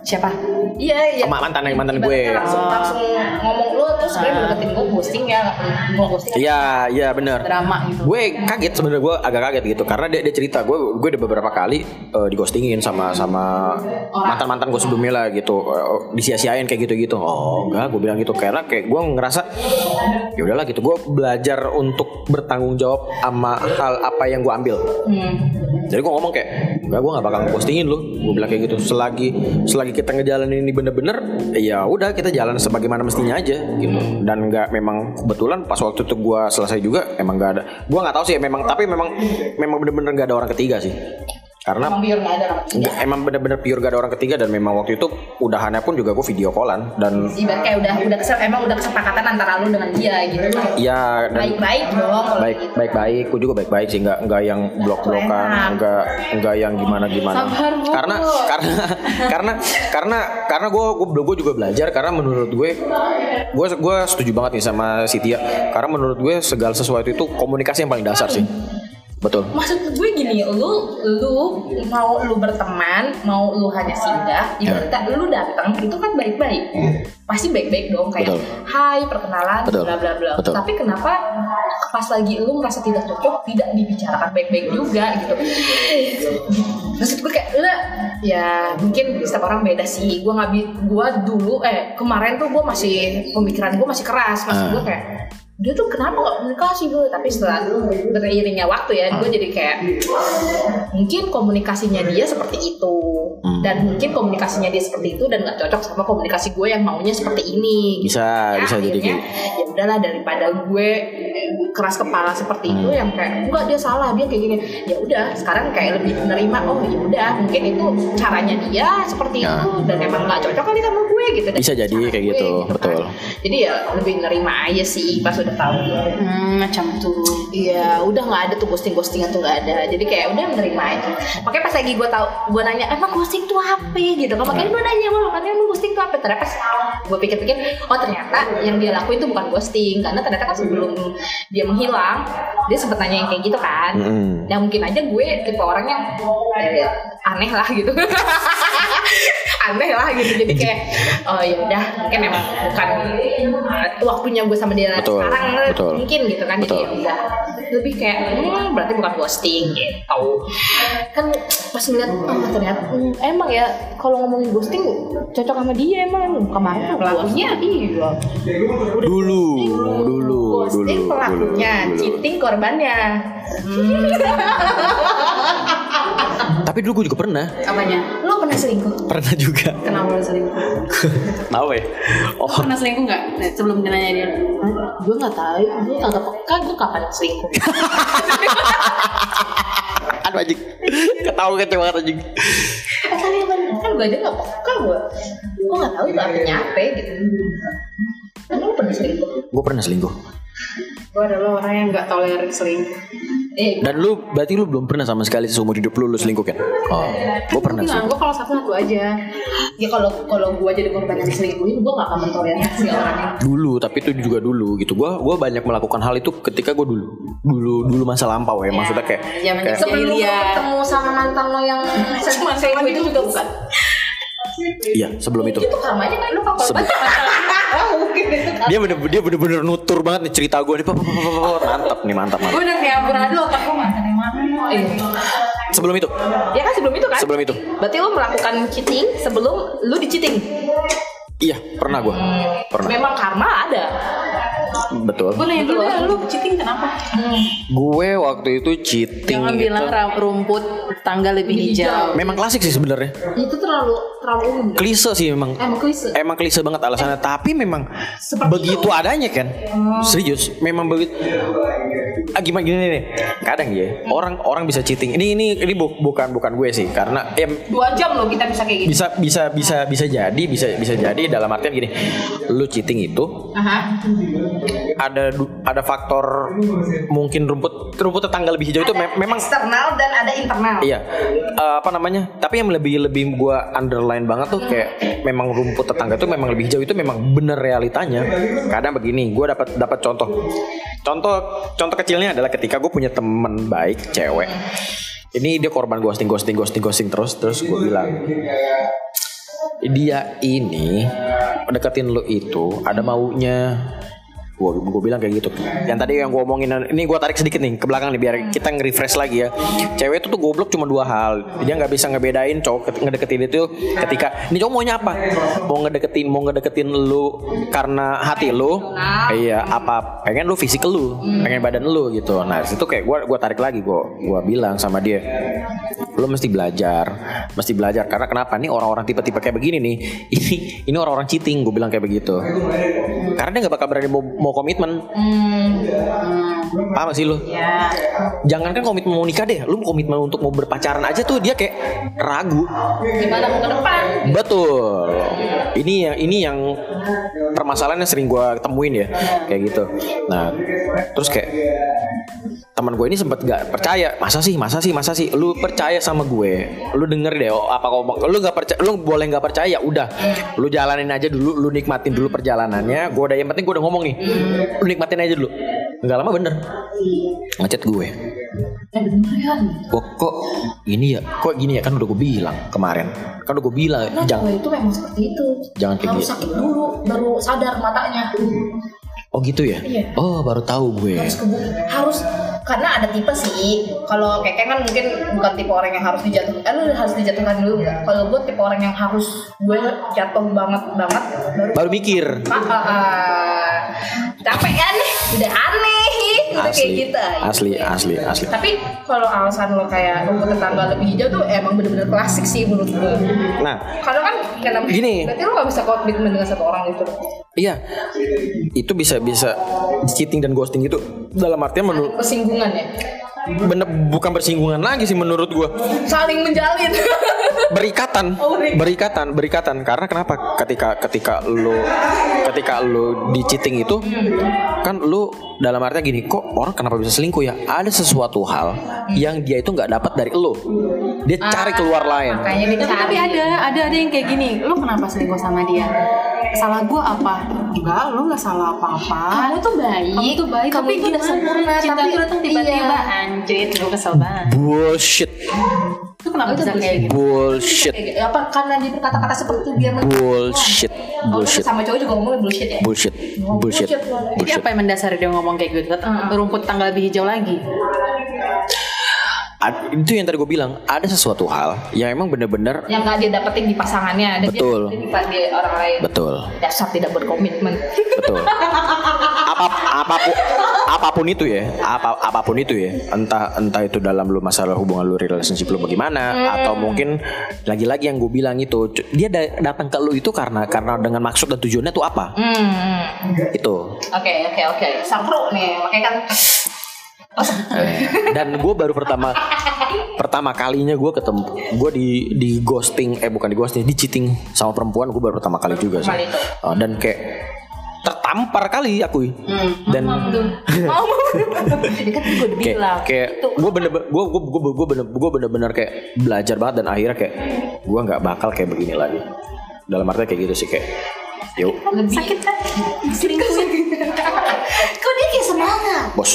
S1: Siapa?
S3: Iya, iya.
S2: Sama mantan- mantan gue.
S3: Langsung langsung ngomong lu terus sebenarnya mau deketin gue ghosting ya, mau ghosting.
S2: Iya, iya benar.
S1: Drama gitu.
S2: Gue kaget sebenarnya gue agak kaget gitu karena dia, dia cerita gue gue udah beberapa kali eh, dighostingin sama sama mantan mantan gue sebelumnya lah gitu Eh, disia-siain kayak gitu gitu. Oh enggak, gue bilang gitu karena kayak gue ngerasa ya udahlah gitu. Gue belajar untuk bertanggung jawab sama hal apa yang gue ambil. Jadi gue ngomong kayak enggak gue nggak bakal ngepostingin lu. Gue bilang kayak gitu. Selagi selagi kita ngejalanin ini bener-bener, ya udah kita jalan sebagaimana mestinya aja gitu. Dan nggak memang kebetulan pas waktu itu gue selesai juga emang nggak ada. Gue nggak tahu sih memang tapi memang memang bener-bener nggak ada orang ketiga sih. Karena
S3: Emang biar nggak ada orang ketiga.
S2: nggak- emang bener-bener pure gak ada orang ketiga dan memang waktu itu udahannya pun juga gue video callan dan
S3: Ibarat kayak udah udah emang udah kesepakatan antara lu dengan dia gitu.
S2: ya
S3: Baik-baik dong
S2: baik
S3: gitu.
S2: baik baik gue juga baik baik sih nggak nggak yang blok blokan
S3: Enak.
S2: nggak nggak yang gimana gimana
S1: Sabar, Bu.
S2: karena karena karena karena karena gue gue juga belajar karena menurut gue gue gue setuju banget nih sama Sitia karena menurut gue segala sesuatu itu komunikasi yang paling dasar sih betul
S3: Maksud gue gini, lu lu mau lu berteman, mau lu hanya singgah,
S2: Ya.
S3: ibaratnya lu datang itu kan baik-baik. Pasti baik-baik dong kayak
S2: Betul.
S3: hai perkenalan
S2: Betul.
S3: bla bla bla.
S2: Betul.
S3: Tapi kenapa pas lagi lu merasa tidak cocok tidak dibicarakan baik-baik juga gitu. Maksud gue kayak lu ya mungkin setiap orang beda sih. Gue nggak gue dulu eh kemarin tuh gue masih pemikiran gue masih keras. Maksud
S2: Ah.
S3: gue kayak dia tuh kenapa nggak komunikasi gue tapi setelah beriringnya waktu ya gue jadi kayak mungkin komunikasinya dia seperti itu.
S2: Hmm.
S3: Dan mungkin komunikasinya dia seperti itu dan nggak cocok sama komunikasi gue yang maunya seperti ini
S2: bisa
S3: Ya,
S2: bisa jadi
S3: akhirnya,
S2: kayak
S3: ya udahlah daripada gue keras kepala seperti itu
S2: Hmm.
S3: yang kayak enggak dia salah dia kayak gini ya udah sekarang kayak lebih menerima oh ya udah mungkin itu caranya dia seperti
S2: Ya.
S3: itu dan emang nggak cocok kali sama gue gitu Dan
S2: Bisa jadi kayak
S3: gue,
S2: gitu,
S3: kan.
S2: betul.
S3: jadi ya lebih nerima aja sih pas udah tahu
S1: Hmm, macam tuh.
S3: Iya, udah nggak ada tuh ghosting ghostingan tuh nggak ada. Jadi kayak udah menerima aja. Makanya pas lagi gue tahu, gue nanya, emang ghosting tuh apa? Gitu kan. Makanya gue nanya lo, katanya emang ghosting tuh apa? Ternyata pas gue pikir-pikir, oh ternyata yang dia lakuin tuh bukan ghosting, karena ternyata kan sebelum dia menghilang, dia sempet nanya yang kayak gitu kan.
S2: Mm-mm.
S3: Ya mungkin aja gue tipe orang yang ya, aneh lah gitu. aneh lah gitu. Jadi kayak, oh ya udah, mungkin emang bukan waktunya gue sama dia
S2: Betul,
S3: sekarang
S2: betul.
S3: mungkin gitu kan
S2: Betul.
S3: jadi ya udah lebih kayak hmm, berarti bukan ghosting gitu kan pas ngeliat oh ternyata hmm, emang ya kalau ngomongin ghosting cocok sama dia emang emang kemarin pelakunya iya
S2: dulu dulu dulu
S3: ghosting
S2: dulu
S3: pelakunya
S2: dulu.
S3: cheating korbannya
S2: tapi dulu gue juga pernah.
S1: Apanya?
S3: lo pernah selingkuh?
S2: Pernah juga.
S1: Kenapa lo selingkuh?
S2: tahu ya? Oh.
S1: Lo pernah selingkuh nggak? Nah, Sebelum dia. Nanya dia.
S3: gue nggak tahu. Gue kagak peka gue kapan selingkuh?
S2: Aduh anjing. Ketawa kecewa anjing.
S3: Eh tapi yang bener kan gue aja nggak peka gue gue nggak tahu itu artinya apa gitu. Kan lo pernah selingkuh?
S2: Gue pernah selingkuh
S1: Gue adalah orang yang nggak tolerir selingkuh.
S3: eh
S2: dan lu berarti lu belum pernah sama sekali seumur hidup lu lu selingkuh kan oh gue pernah sih
S1: gue kalau satu satu aja.
S3: ya kalau kalau gue jadi korban yang diselingkuhin gue gak akan mentoleransi orang yang
S2: dulu tapi itu juga dulu gitu gue gua banyak melakukan hal itu ketika gue dulu dulu dulu masa lampau ya maksudnya kayak
S1: Zaman
S2: kayak
S3: sebelum
S1: Jahiliyah.
S3: ketemu sama mantan lo yang selingkuh itu juga bukan
S2: iya sebelum itu.
S3: itu karmanya kan?
S2: Sebelum-
S3: oh
S2: dia bener dia bener bener nutur banget nih cerita gue nih. Mantap nih mantap
S1: Gue
S2: mantap.
S1: Udah kayak beradu otak gue mantan yang mana?
S2: sebelum itu.
S3: Ya kan sebelum itu kan?
S2: Sebelum itu.
S3: Berarti lo melakukan cheating sebelum lo di cheating?
S2: Iya pernah gue pernah.
S3: Memang karma ada
S2: betul
S1: Gue nanya dulu deh, lu cheating kenapa?
S2: gue waktu itu cheating
S1: Jangan
S2: itu
S1: bilang ra- rumput tangga lebih hijau.
S2: memang klasik sih sebenarnya
S3: itu terlalu terlalu umum. deh.
S2: klise sih memang
S3: Emang klise.
S2: emang klise banget alasannya tapi memang begitu adanya kan serius memang begitu ah, gimana gini nih kadang ya orang orang bisa cheating ini ini ini bu- bukan bukan gue sih karena ya
S3: Dua jam loh kita bisa kayak gini.
S2: bisa bisa bisa bisa jadi bisa bisa jadi dalam artian gini lu cheating itu
S3: Aha.
S2: Ada ada faktor mungkin rumput rumput tetangga lebih hijau itu me- memang
S3: Eksternal dan ada internal.
S2: Iya, Eh, apa namanya? Tapi yang lebih lebih gua underline banget tuh kayak memang rumput tetangga tuh memang lebih hijau itu memang bener realitanya. Kadang begini, gua dapat dapat contoh. Contoh contoh kecilnya adalah ketika gue punya temen baik cewek. Ini dia korban ghosting, ghosting, ghosting, ghosting terus terus gue bilang dia ini deketin lo itu ada maunya gue gue bilang kayak gitu. Yang tadi yang gue omongin ini gue tarik sedikit nih ke belakang nih biar kita nge-refresh lagi ya. Cewek itu tuh goblok cuma dua hal. Dia nggak bisa ngebedain cowok ket- ngedeketin itu ketika ini cowok maunya apa? Mau ngedeketin mau ngedeketin lu karena hati lu? Iya apa pengen lu fisik lu pengen badan lu gitu. Nah itu kayak gue gua tarik lagi gue gua bilang sama dia lu mesti belajar mesti belajar. Karena kenapa? Nih orang-orang tipe-tipe kayak begini nih. Ini ini orang-orang cheating gue bilang kayak begitu. Karena dia nggak bakal berani mau, mau komitmen paham sih lu?
S1: Ya.
S2: jangankan komitmen mau nikah deh. Lu komitmen untuk mau berpacaran aja tuh dia kayak ragu.
S3: Gimana mau ke depan?
S2: betul. Ini yang ini yang permasalahan yang sering gua temuin ya. Kayak gitu. Nah terus kayak teman gue ini sempat gak percaya. Masa sih masa sih masa sih? Lu percaya sama gue. Lu denger deh oh, apa ngomong. Lu nggak percaya lu boleh nggak percaya udah. Lu jalanin aja dulu lu nikmatin dulu perjalanannya. Gue udah yang penting gue udah ngomong nih. Lu nikmatin aja dulu nggak lama bener ngechat gue kok kok ini ya kok gini ya kan udah gue bilang kemarin kan udah gue bilang
S3: Nah,
S2: jangan
S3: itu memang seperti itu.
S2: Jangan kayak gitu.
S3: sakit dulu baru sadar matanya.
S2: oh gitu ya
S3: Iya.
S2: oh baru tahu gue
S3: Harus harus karena ada tipe sih. Kalau keke kan mungkin bukan tipe orang yang harus dijatuhkan. Eh, lu harus dijatuhkan dulu enggak? Kalau gue tipe orang yang harus gue jatuh banget banget baru
S2: baru mikir
S3: Ah, ah, ah. Capek kan? Udah aneh. Udah kayak
S2: asli.
S3: gitu.
S2: Asli asli asli.
S3: Tapi kalau alasan lo kayak rumput tetangga lebih hijau tuh emang bener-bener klasik sih menurut gue
S2: nah
S3: karena kan kenapa
S2: Gini.
S3: berarti lo gak bisa komitmen dengan satu orang gitu.
S2: Iya, itu bisa bisa cheating dan ghosting itu dalam artian menurut
S3: kesinggungan ya?
S2: Bener bukan bersinggungan lagi sih menurut gua.
S3: Saling menjalin.
S2: Berikatan.
S3: Oh, berikatan.
S2: berikatan berikatan. Karena kenapa? Ketika ketika lu ketika lu di cheating itu kan lu dalam artinya gini kok orang kenapa bisa selingkuh ya ada sesuatu hal yang dia itu nggak dapat dari lu dia cari keluar lain
S3: makanya dicari
S1: tapi ada ada ada yang kayak gini. Lu kenapa selingkuh sama dia? Salah gua apa? Enggak, lu nggak salah apa-apa.
S3: kamu tuh baik
S1: Kamu tuh baik,
S3: kamu
S1: tapi
S3: tuh udah sempurna
S1: Cinta
S3: tapi
S1: tuh datang tiba-tiba.
S3: iya.
S1: Anjir, gue kesel banget.
S2: bullshit
S1: Lu kenapa
S3: Itu
S1: bisa kayak gitu?
S2: bullshit
S3: apa karena dia berkata-kata seperti itu biar
S2: bullshit
S3: Oh,
S2: bullshit
S3: sama cowok juga ngomongnya bullshit ya
S2: bullshit bullshit
S3: bullshit.
S1: Jadi
S2: bullshit
S1: apa yang mendasari dia ngomong kayak gitu? Rumput tanggal lebih hijau lagi.
S2: Ad- itu yang tadi gue bilang ada sesuatu hal yang emang bener-bener
S3: yang gak dia dapetin di pasangannya dan
S2: Betul.
S3: dia di, orang lain.
S2: Betul.
S3: Dasar tidak berkomitmen.
S2: Betul. Apa apa pun apa pun itu ya apa apa pun itu ya entah entah itu dalam lu masalah hubungan lu relationship lu bagaimana atau mungkin lagi-lagi yang gue bilang itu dia da- datang ke lu itu karena karena dengan maksud dan tujuannya tuh apa?
S3: Hmm.
S2: itu.
S3: Oke oke oke. Sangkru nih makanya kan
S2: dan gue baru pertama pertama kalinya gue ketemu gue di di ghosting eh bukan di ghosting di cheating sama perempuan gue baru pertama kali juga sih. Oh, dan kayak tertampar kali aku dan
S3: mau Jadi kan
S2: kayak
S3: bilang
S2: kayak gue bener gue gue gue gue bener gue bener bener kayak belajar banget dan akhirnya kayak gue nggak bakal kayak begini lagi. Dalam artinya kayak gitu sih kayak yuk.
S3: Lebih sakit kan kok dia kayak semangat?
S2: Bos.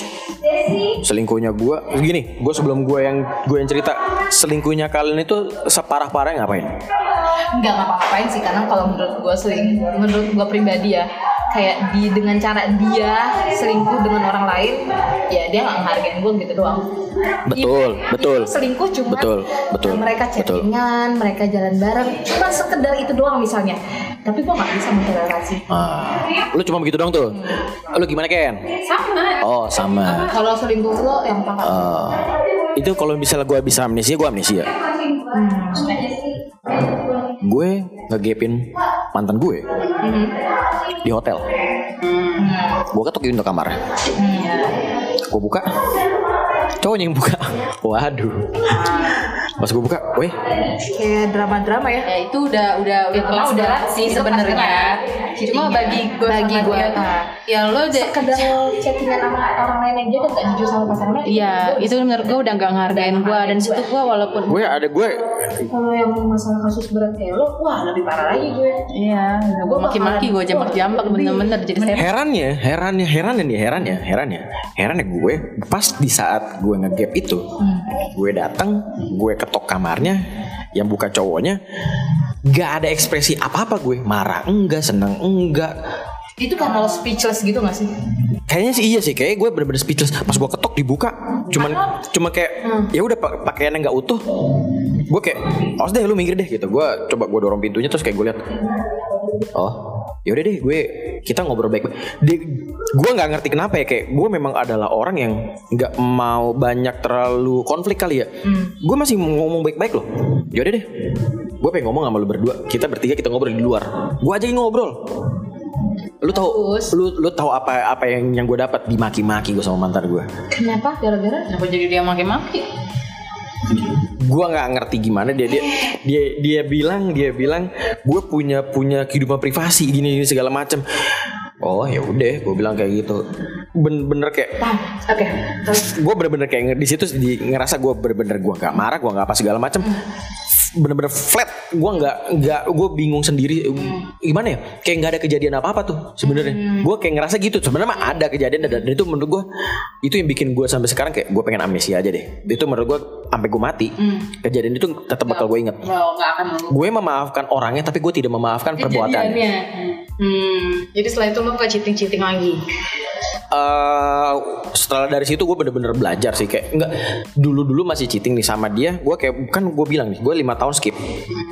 S2: Selingkuhnya gue gini gue sebelum gue yang gue yang cerita. Selingkuhnya kalian itu separah parahnya ngapain?
S3: Nggak ngapa-ngapain sih karena kalau menurut gue seling menurut gue pribadi ya kayak di dengan cara dia selingkuh dengan orang lain ya dia nggak ngehargain gue gitu doang.
S2: Betul,
S3: Even-
S2: betul.
S3: selingkuh cuma
S2: Betul, betul,
S3: mereka
S2: betul.
S3: chattingan mereka jalan bareng cuma sekedar itu doang misalnya. Tapi gue nggak bisa mentoleransi
S2: Ah, lu cuma begitu dong tuh lu gimana Ken?
S3: Sama.
S2: Oh sama.
S3: Kalau selingkuh lo yang apa
S2: Ah, itu kalau misalnya gue bisa amnesia gue amnesia. Gue ngegepin mantan gue di hotel. Gue ketuk pintu kamarnya. Gue buka, cowoknya yang buka. Waduh. Pas gue buka, weh,
S3: Kayak drama-drama ya.
S1: ya itu udah udah udah kelas
S3: udah-
S1: sih sebenarnya cuma
S3: Cheatingnya.
S1: bagi gue
S3: Bagi gue,
S1: ya lo udah
S3: Sekedar chattingan sama orang lain aja dan gak jujur sama pasangannya.
S1: Iya, itu menurut gue udah nggak ngehargain gue dan situ gue walaupun
S2: gue ada gue
S3: Kalau yang masalah kasus berat kayak lo, wah lebih parah lagi gue.
S1: iya, gue maki-maki gue jambak-jambak bener-bener jadi saya
S2: herannya, herannya, herannya nih, herannya, herannya, herannya gue pas di saat gue ngegap itu, gue datang, gue ketok kamarnya, yang buka cowoknya, gak ada ekspresi apa-apa gue, marah enggak, seneng enggak,
S3: Itu karena lo speechless gitu gak sih?
S2: Kayaknya sih iya sih, kayak gue bener-bener speechless. Pas gue ketok dibuka, cuman cuma kayak ya udah pa- pakaiannya nggak utuh. Gue kayak, awas deh lu minggir deh gitu. Gue coba gue dorong pintunya terus kayak gue lihat, oh ya udah deh gue kita ngobrol baik-baik. Dia- Gue nggak ngerti kenapa ya kayak gue memang adalah orang yang nggak mau banyak terlalu konflik kali ya. Gue masih mau ngomong baik-baik loh. Ya udah deh, gue pengen ngomong sama lu berdua. Kita bertiga kita ngobrol di luar. Gue aja yang ngobrol lu tahu lu lu tahu apa apa yang yang gue dapat dimaki-maki gue sama mantan gue
S3: Kenapa? Gara-gara?
S1: kenapa jadi dia maki-maki
S2: gue nggak ngerti gimana dia dia dia dia bilang dia bilang gue punya punya kehidupan privasi gini gini segala macam oh ya udah gue bilang kayak gitu Ben- bener kayak?
S3: Oke. Terus
S2: gue bener-bener kayak di situ di, ngerasa gue bener-bener gue nggak marah gue nggak apa segala macam bener-bener flat. Gue nggak nggak gue bingung sendiri. Gimana ya? Kayak nggak ada kejadian apa apa tuh sebenarnya. Gue kayak ngerasa gitu. Sebenarnya mah ada kejadian dan, itu menurut gue itu yang bikin gue sampai sekarang kayak gue pengen amnesia aja deh. Itu menurut gue sampai gue mati. Kejadian itu tetap bakal gue inget
S1: nggak
S2: gue memaafkan orangnya tapi gue tidak memaafkan perbuatannya.
S3: Hmm, jadi setelah itu lo gak cheating-cheating lagi.
S2: eh setelah dari situ gue bener-bener belajar sih. Kayak enggak dulu dulu masih cheating nih sama dia. Gue kayak kan gue bilang nih gue lima tahun skip.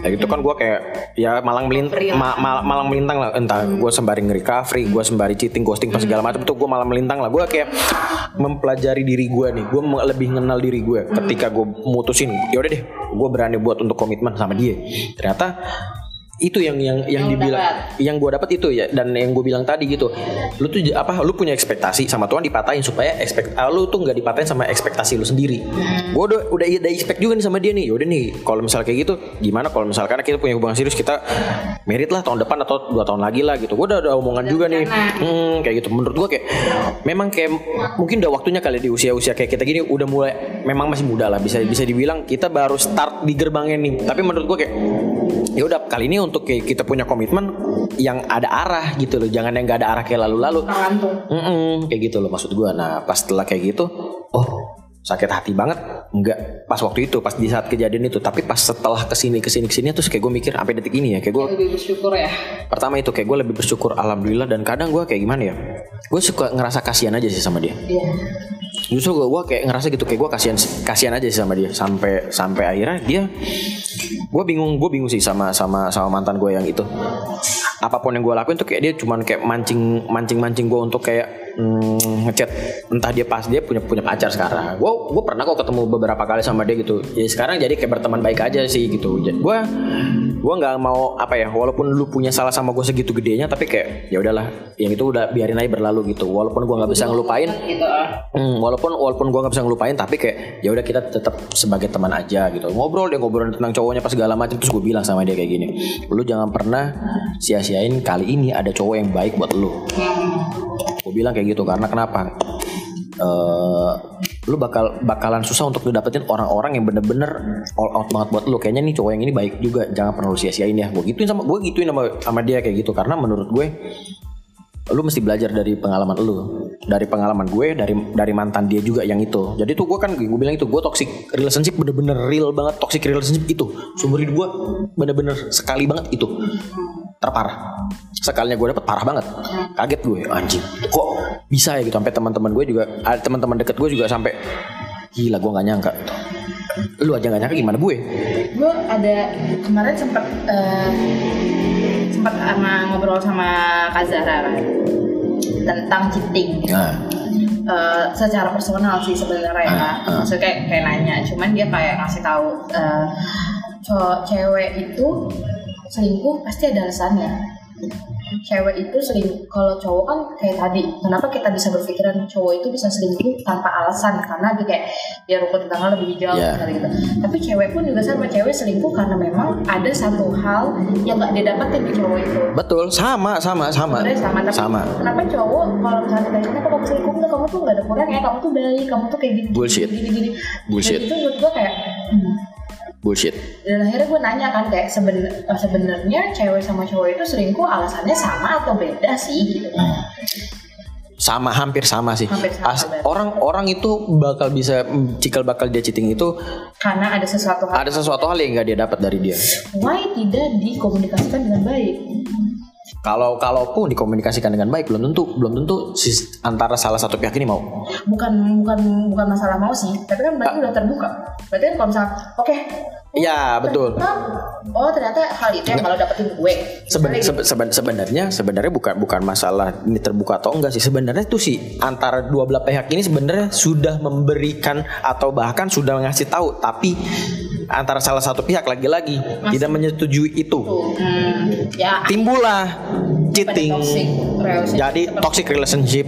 S2: Kayak gitu kan gue kayak ya malang melintang malang melintang lah. Entah gue sembari nge-recovery gue sembari cheating ghosting pas segala macam tuh gue malang melintang lah. Gue kayak mempelajari diri gue nih. Gue lebih mengenal diri gue ketika gue mutusin ya udah deh gue berani buat untuk komitmen sama dia. Ternyata itu yang yang yang dibilang. yang gue dapat itu ya dan yang gue bilang tadi gitu. Lu tuh apa lu punya ekspektasi sama Tuhan dipatahin supaya ekspekt ah, lu tuh nggak dipatahin sama ekspektasi lu sendiri. Gue udah udah udah expect juga nih sama dia nih. Yaudah nih kalau misalnya kayak gitu gimana kalau misalkan kita punya hubungan serius kita merit lah tahun depan atau dua tahun lagi lah gitu. Gue udah ada omongan juga nih. hmm, kayak gitu. Menurut gue kayak memang kayak mungkin udah waktunya kali di usia-usia kayak kita gini udah mulai memang masih muda lah. Bisa bisa dibilang kita baru start di gerbangnya nih. Tapi menurut gue kayak ya udah kali ini untuk kayak kita punya komitmen yang ada arah gitu loh. Jangan yang gak ada arah kayak lalu-lalu. Mm-mm, kayak gitu loh maksud gue nah pas setelah kayak gitu oh sakit hati banget. Enggak pas waktu itu pas di saat kejadian itu. Tapi pas setelah ke sini ke sini ke sini terus kayak gue mikir sampai detik ini ya. Kayak gue
S3: Lebih bersyukur ya.
S2: pertama itu kayak gue lebih bersyukur alhamdulillah. Dan kadang gue kayak gimana ya? Gue suka ngerasa kasihan aja sih sama dia.
S3: Iya.
S2: Justru gue gua kayak ngerasa gitu kayak gue kasihan kasihan aja sih sama dia. Sampai sampai akhirnya dia gue bingung gue bingung sih sama sama sama mantan gue yang itu. Apa pun yang gue lakuin tuh kayak dia cuman kayak mancing mancing mancing gue untuk kayak mm, ngechat. Entah dia pas dia punya punya pacar sekarang. Gue gue pernah kok ketemu beberapa kali sama dia gitu. Ya sekarang jadi kayak berteman baik aja sih gitu. Gue gue nggak mau apa ya walaupun lu punya salah sama gue segitu gedenya tapi kayak ya udahlah yang itu udah biarin aja berlalu gitu. Walaupun gue nggak bisa ngelupain Hmm, walaupun walaupun gua nggak bisa ngelupain tapi kayak ya udah kita tetap sebagai teman aja gitu. Ngobrol dia ngobrol tentang cowoknya pas segala macam terus gue bilang sama dia kayak gini lu jangan pernah sia-siain kali ini ada cowok yang baik buat lu. Gue bilang kayak gitu. Karena kenapa? Eh lu bakal bakalan susah untuk ngedapetin orang-orang yang bener-bener all out banget buat lu. Kayaknya nih cowok yang ini baik juga. Jangan pernah lu sia-siain ya. Gue gituin sama gue gituin sama sama dia kayak gitu. Karena menurut gue lu mesti belajar dari pengalaman lu dari pengalaman gue dari dari mantan dia juga yang itu. Jadi tuh gue kan gue bilang itu gue toxic relationship bener-bener real banget toxic relationship itu. Sumber hidup gue bener-bener sekali banget itu. Terparah. Sekalinya gue dapet parah banget. Kaget gue anjing kok bisa ya gitu. Sampai teman-teman gue juga ada teman-teman deket gue juga sampai gila gue nggak nyangka. Lu aja nggak nyangka gimana gue?
S3: Gue ada kemarin sempat eh, sempat sama ngobrol sama Kak Zara kan, tentang cheating.
S2: nah
S3: Eh, secara personal sih sebenarnya ya.
S2: Ah, ah.
S3: Maksudnya kayak, kayak nanya, cuman dia kayak ngasih tahu cowok cewek itu selingkuh pasti ada alasannya cewek itu sering kalau cowok kan kayak tadi kenapa kita bisa berpikiran cowok itu bisa selingkuh tanpa alasan karena dia kayak biar rumput tetangga lebih hijau misalnya gitu tapi cewek pun juga sama cewek selingkuh karena memang ada satu hal yang nggak dia dapetin di cowok itu
S2: Betul, sama, sama, sama.
S3: Sebenarnya sama tapi
S2: Sama.
S3: kenapa cowok kalau misalnya ditanya kenapa kamu selingkuh enggak kamu tuh nggak ada kurang ya kamu tuh baik kamu tuh kayak gini
S2: Bullshit.
S3: gini gini
S2: Bullshit.
S3: dan itu menurut gue kayak hmm,
S2: Bullshit.
S3: dan akhirnya gue nanya kan kayak seben- eh, sebenarnya cewek sama cowok itu selingkuh alasannya sama atau beda sih gitu
S2: Sama, hampir sama sih.
S3: Hampir sama,
S2: As-
S3: berarti.
S2: Orang-orang itu bakal bisa cikal bakal dia cheating itu
S3: karena ada sesuatu hal
S2: ada sesuatu hal yang nggak dia dapat dari dia.
S3: why tidak dikomunikasikan dengan baik
S2: Kalau kalaupun dikomunikasikan dengan baik belum tentu belum tentu sis- antara salah satu pihak ini mau.
S3: bukan bukan bukan masalah mau sih tapi kan berarti udah terbuka berarti kan kalau misalnya oke
S2: Iya betul.
S3: ternyata- oh ternyata hal itu yang kalau dapetin gue.
S2: Seben-
S3: Misalnya gitu.
S2: sebe- seben- sebenarnya sebenarnya bukan bukan masalah ini terbuka atau enggak sih. Sebenarnya itu sih antara dua belah pihak ini sebenarnya sudah memberikan atau bahkan sudah ngasih tahu tapi antara salah satu pihak lagi-lagi tidak menyetujui itu.
S3: Hmm, ya.
S2: Timbullah cheating.
S3: Toxic
S2: jadi toxic relationship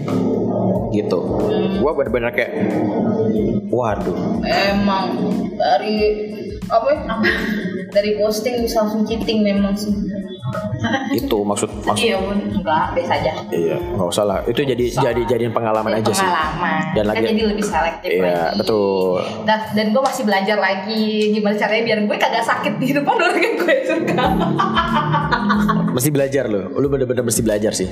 S2: gitu. Gua bener-bener kayak waduh.
S3: Emang dari apa? Ya, dari posting bisa langsung cheating memang sih.
S2: Itu maksud maksud
S3: iya pun enggak biasa aja.
S2: Iya nggak usah lah. Itu jadi jadi jadiin pengalaman aja sih.
S3: pengalaman.
S2: Dan
S3: kan
S2: lagi-
S3: jadi lebih selektif
S2: iya
S3: lagi.
S2: betul.
S3: Nah, dan gue masih belajar lagi gimana caranya biar gue kagak sakit di depan orang yang gue suka.
S2: mesti belajar lo lu bener-bener mesti belajar sih.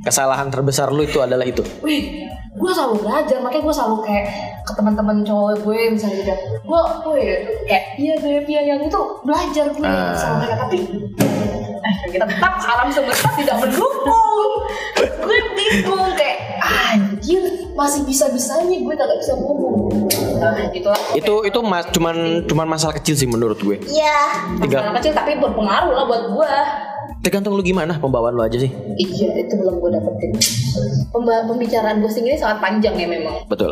S2: Kesalahan terbesar lu itu adalah itu.
S3: Wih, gue selalu belajar makanya gue selalu kayak ke teman-teman cowok gue misalnya gitu. Gue, gue kayak iya beb iya yang itu belajar gue
S2: Ah.
S3: sama mereka tapi eh, kita tetap alam semesta tidak mendukung. gue bingung kayak anjir masih bisa-bisanya gue kagak bisa ngomong. Nah, gitu lah.
S2: itu itu mas cuman cuman masalah kecil sih menurut gue
S3: Iya, masalah kecil tapi berpengaruh lah buat gue.
S2: Tergantung lu gimana pembawaan lu aja sih
S3: Iya, itu belum gue dapetin. Pemba- pembicaraan ghosting ini sangat panjang ya memang.
S2: betul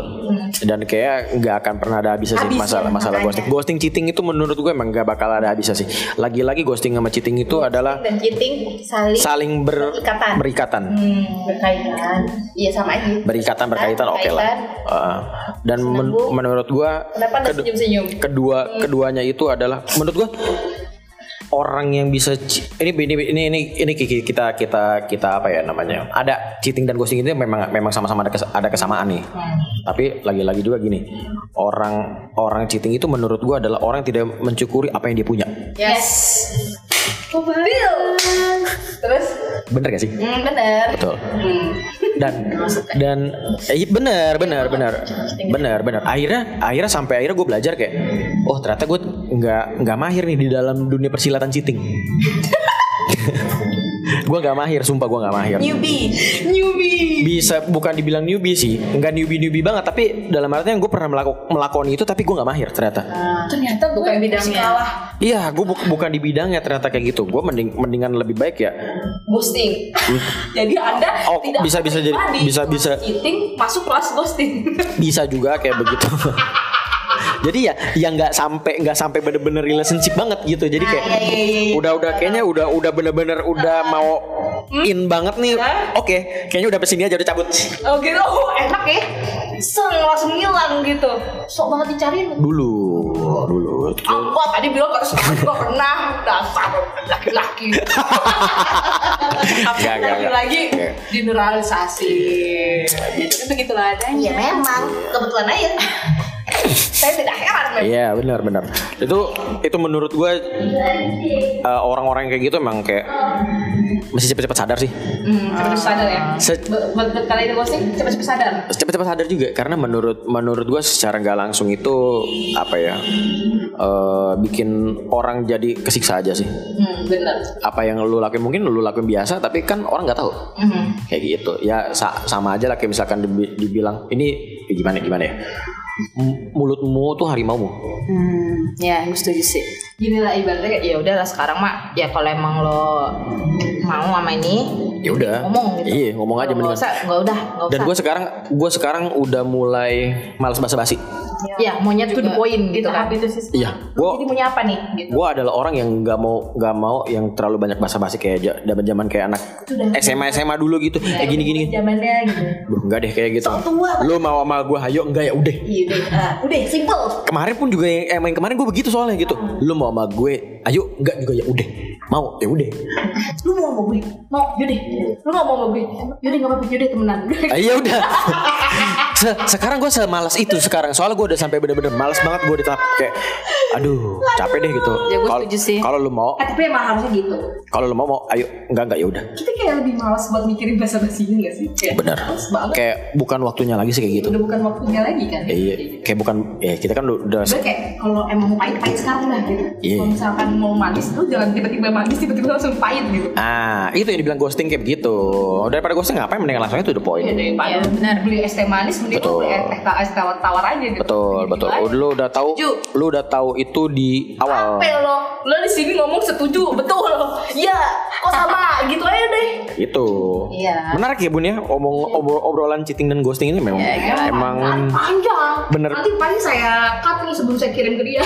S2: dan kayak nggak akan pernah ada habisnya sih masalah masalah
S3: makanya.
S2: ghosting ghosting cheating itu menurut gue emang nggak bakal ada habisnya sih lagi-lagi ghosting sama cheating itu adalah
S3: Dan cheating saling,
S2: saling ber-
S3: Berikatan.
S2: berikatan
S3: hmm, berkaitan. Iya sama aja.
S2: berikatan berkaitan oke lah
S3: Berkaitan.
S2: Uh, dan men- menurut gua
S3: Kenapa senyum-senyum?
S2: kedua keduanya itu adalah menurut gua orang yang bisa ini ini ini ini, ini ki- kita kita kita apa ya namanya? Ada cheating dan ghosting itu memang memang sama-sama ada kes- ada kesamaan nih. Tapi lagi-lagi juga gini orang orang cheating itu menurut gua adalah orang yang tidak mencukuri apa yang dia punya.
S3: Yes. Bill. Terus?
S2: bener gak sih
S3: Hmm, bener.
S2: betul
S3: Hmm.
S2: dan dan eh, iya, benar benar benar benar benar akhirnya akhirnya sampai akhirnya gue belajar kayak oh ternyata gue nggak nggak mahir nih di dalam dunia persilatan cheating gue nggak mahir sumpah gue nggak mahir
S3: Newbie. Newbie.
S2: bisa bukan dibilang newbie sih nggak newbie newbie banget tapi dalam artian gue pernah melaku- melakoni itu tapi gue nggak mahir ternyata
S3: Ternyata gue
S1: Bukan bidangnya.
S3: kalah
S2: iya gue bu- bukan di bidangnya ternyata kayak gitu gue mending mendingan lebih baik ya
S3: ghosting. Jadi Anda
S2: Oh,
S3: tidak
S2: bisa- bisa jadi- bisa- bisa.
S3: cheating masuk kelas ghosting.
S2: bisa juga kayak begitu jadi ya yang nggak sampai nggak sampai bener-bener relationship banget gitu jadi kayak udah udah kayaknya udah udah bener-bener udah mau in banget nih oke kayaknya udah ke sini aja udah cabut
S3: Oh gitu, oh enak ya. Seng langsung ngilang gitu. Sok banget dicariin.
S2: dulu dulu
S3: Apa tadi bilang harus gua pernah dasar laki-laki.
S2: Nggak, nggak, nggak.
S3: lagi
S2: Nggak.
S3: generalisasi.
S1: Itu kan begitulah adanya.
S3: Iya memang kebetulan aja. Saya tidak heran memang.
S2: Iya benar benar itu itu menurut gue eh, orang-orang yang kayak gitu emang kayak mesti cepet-cepet sadar sih
S3: Hmm, cepet sadar ya.
S2: Se-
S3: Buat buat kalian ghosting cepet-cepet sadar.
S2: cepet-cepet sadar juga karena menurut menurut gue secara nggak langsung itu apa ya eh, bikin orang jadi kesiksa aja sih
S3: Hmm, benar.
S2: apa yang lu lakuin mungkin lu lakuin biasa tapi kan orang nggak tahu
S3: Hmm.
S2: kayak gitu ya sa- sama aja lah kayak misalkan dibi- dibilang ini gimana gimana ya mulutmu tuh harimaumu.
S1: Hmm, ya gue setuju sih.
S3: Gini lah ibaratnya ya udahlah sekarang mah ya kalau emang lo mau sama ini
S2: Ya udah.
S3: ngomong gitu.
S2: Iya, ngomong aja mendingan.
S3: usah, nggak udah, nggak
S2: Dan gue sekarang gue sekarang udah mulai malas basa-basi.
S3: ya maunya tuh the point gitu kan.
S6: itu sih.
S2: Iya,
S3: Lo
S2: gue
S3: jadi maunya apa nih? Gitu.
S2: gue adalah orang yang nggak mau nggak mau yang terlalu banyak basa-basi kayak zaman zaman kayak anak SMA SMA dulu gitu. Kayak gini gini.
S3: Zamannya gitu.
S2: Duh, enggak deh kayak gitu. Lu mau sama gue hayo enggak ya udah.
S3: Iya udah, ah, udah simple.
S2: Kemarin pun juga yang, eh, yang kemarin gue begitu soalnya gitu. Lu mau sama gue, ayo enggak juga ya udah. Mau ya udah.
S3: Lu mau sama gue? Mau, yaudah. Lu gak mau sama gue? Yaudah gak apa-apa, yaudah temenan.
S2: Ah, Iya udah. Se- sekarang gue semalas itu sekarang soalnya gue udah sampai bener-bener malas banget gue di tahap kayak aduh capek deh gitu.
S1: Ya, gue
S2: Kalau-
S1: setuju sih.
S2: Kalau lu mau,
S3: Ah, tapi emang harusnya gitu.
S2: kalau lu mau mau ayo enggak enggak ya udah.
S3: Kita kayak lebih malas buat mikirin bahasa basinya gak sih? Kayak
S2: Bener. Kayak bukan waktunya lagi sih kayak gitu.
S3: Udah bukan waktunya lagi kan?
S2: Iya, kayak bukan ya kita kan udah
S3: kayak kalau emang mau pahit pahit sekarang lah gitu.
S2: Iya.
S3: Kalau misalkan mau manis lu jangan tiba-tiba manis tiba-tiba langsung pahit gitu.
S2: Ah, itu yang dibilang ghosting kayak begitu. Daripada ghosting ngapain mendingan langsung itu the point.
S3: Iya
S1: Iya, benar.
S3: beli es teh manis mending
S2: Betul.
S3: beli es teh es tawar tawar aja gitu.
S2: Betul,
S3: Gitu
S2: betul.
S3: aja.
S2: Lu udah tahu,
S3: Setuju.
S2: lu udah tahu itu di awal.
S3: Apa lo? Lo di sini ngomong setuju, betul. Iya, kok sama gitu aja deh.
S2: Itu.
S3: Iya.
S2: Menarik ya Bun ya omong obro- obrolan cheating dan ghosting ini memang emang
S3: panjang.
S2: Bener.
S3: Nanti paling saya cut nih sebelum saya kirim ke dia.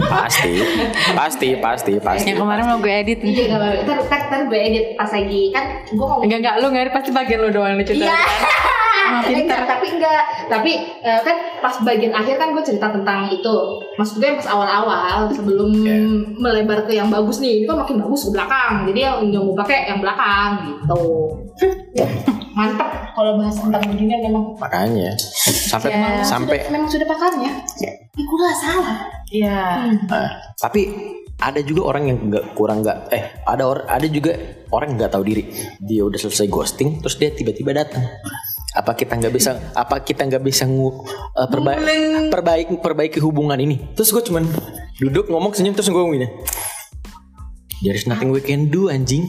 S2: pasti, pasti, pasti, pasti.
S1: Yang kemarin mau gue edit nih.
S3: Iya, nggak apa-apa. Ntar, ntar, ntar gue edit pas lagi kan gue ngomong.
S1: Enggak enggak lu nggak pasti bagian lu doang yang lucu
S3: Iya.
S1: Ah,
S3: Eh, enggak, tapi enggak. Tapi eh, kan pas bagian akhir kan gue cerita tentang itu. Maksud gue yang pas awal-awal sebelum melebar ke yang bagus nih, ini kan makin bagus ke belakang. Jadi yang yang mau pakai yang belakang gitu. Ya, Mantap kalau bahas tentang beginian memang.
S2: Makanya sampai
S1: Ya.
S2: sampai
S3: Sudah, memang sudah pakarnya. Ya, gue gak salah.
S1: Iya.
S2: Ah, tapi ada juga orang yang nggak kurang nggak eh ada orang ada juga orang nggak tahu diri. Dia udah selesai ghosting terus dia tiba-tiba datang. Apa kita nggak bisa apa kita nggak bisa ngu, eh, perba- perbaiki perbaiki hubungan ini? Terus gue cuman duduk ngomong senyum terus gue gini there is nothing we can do anjing.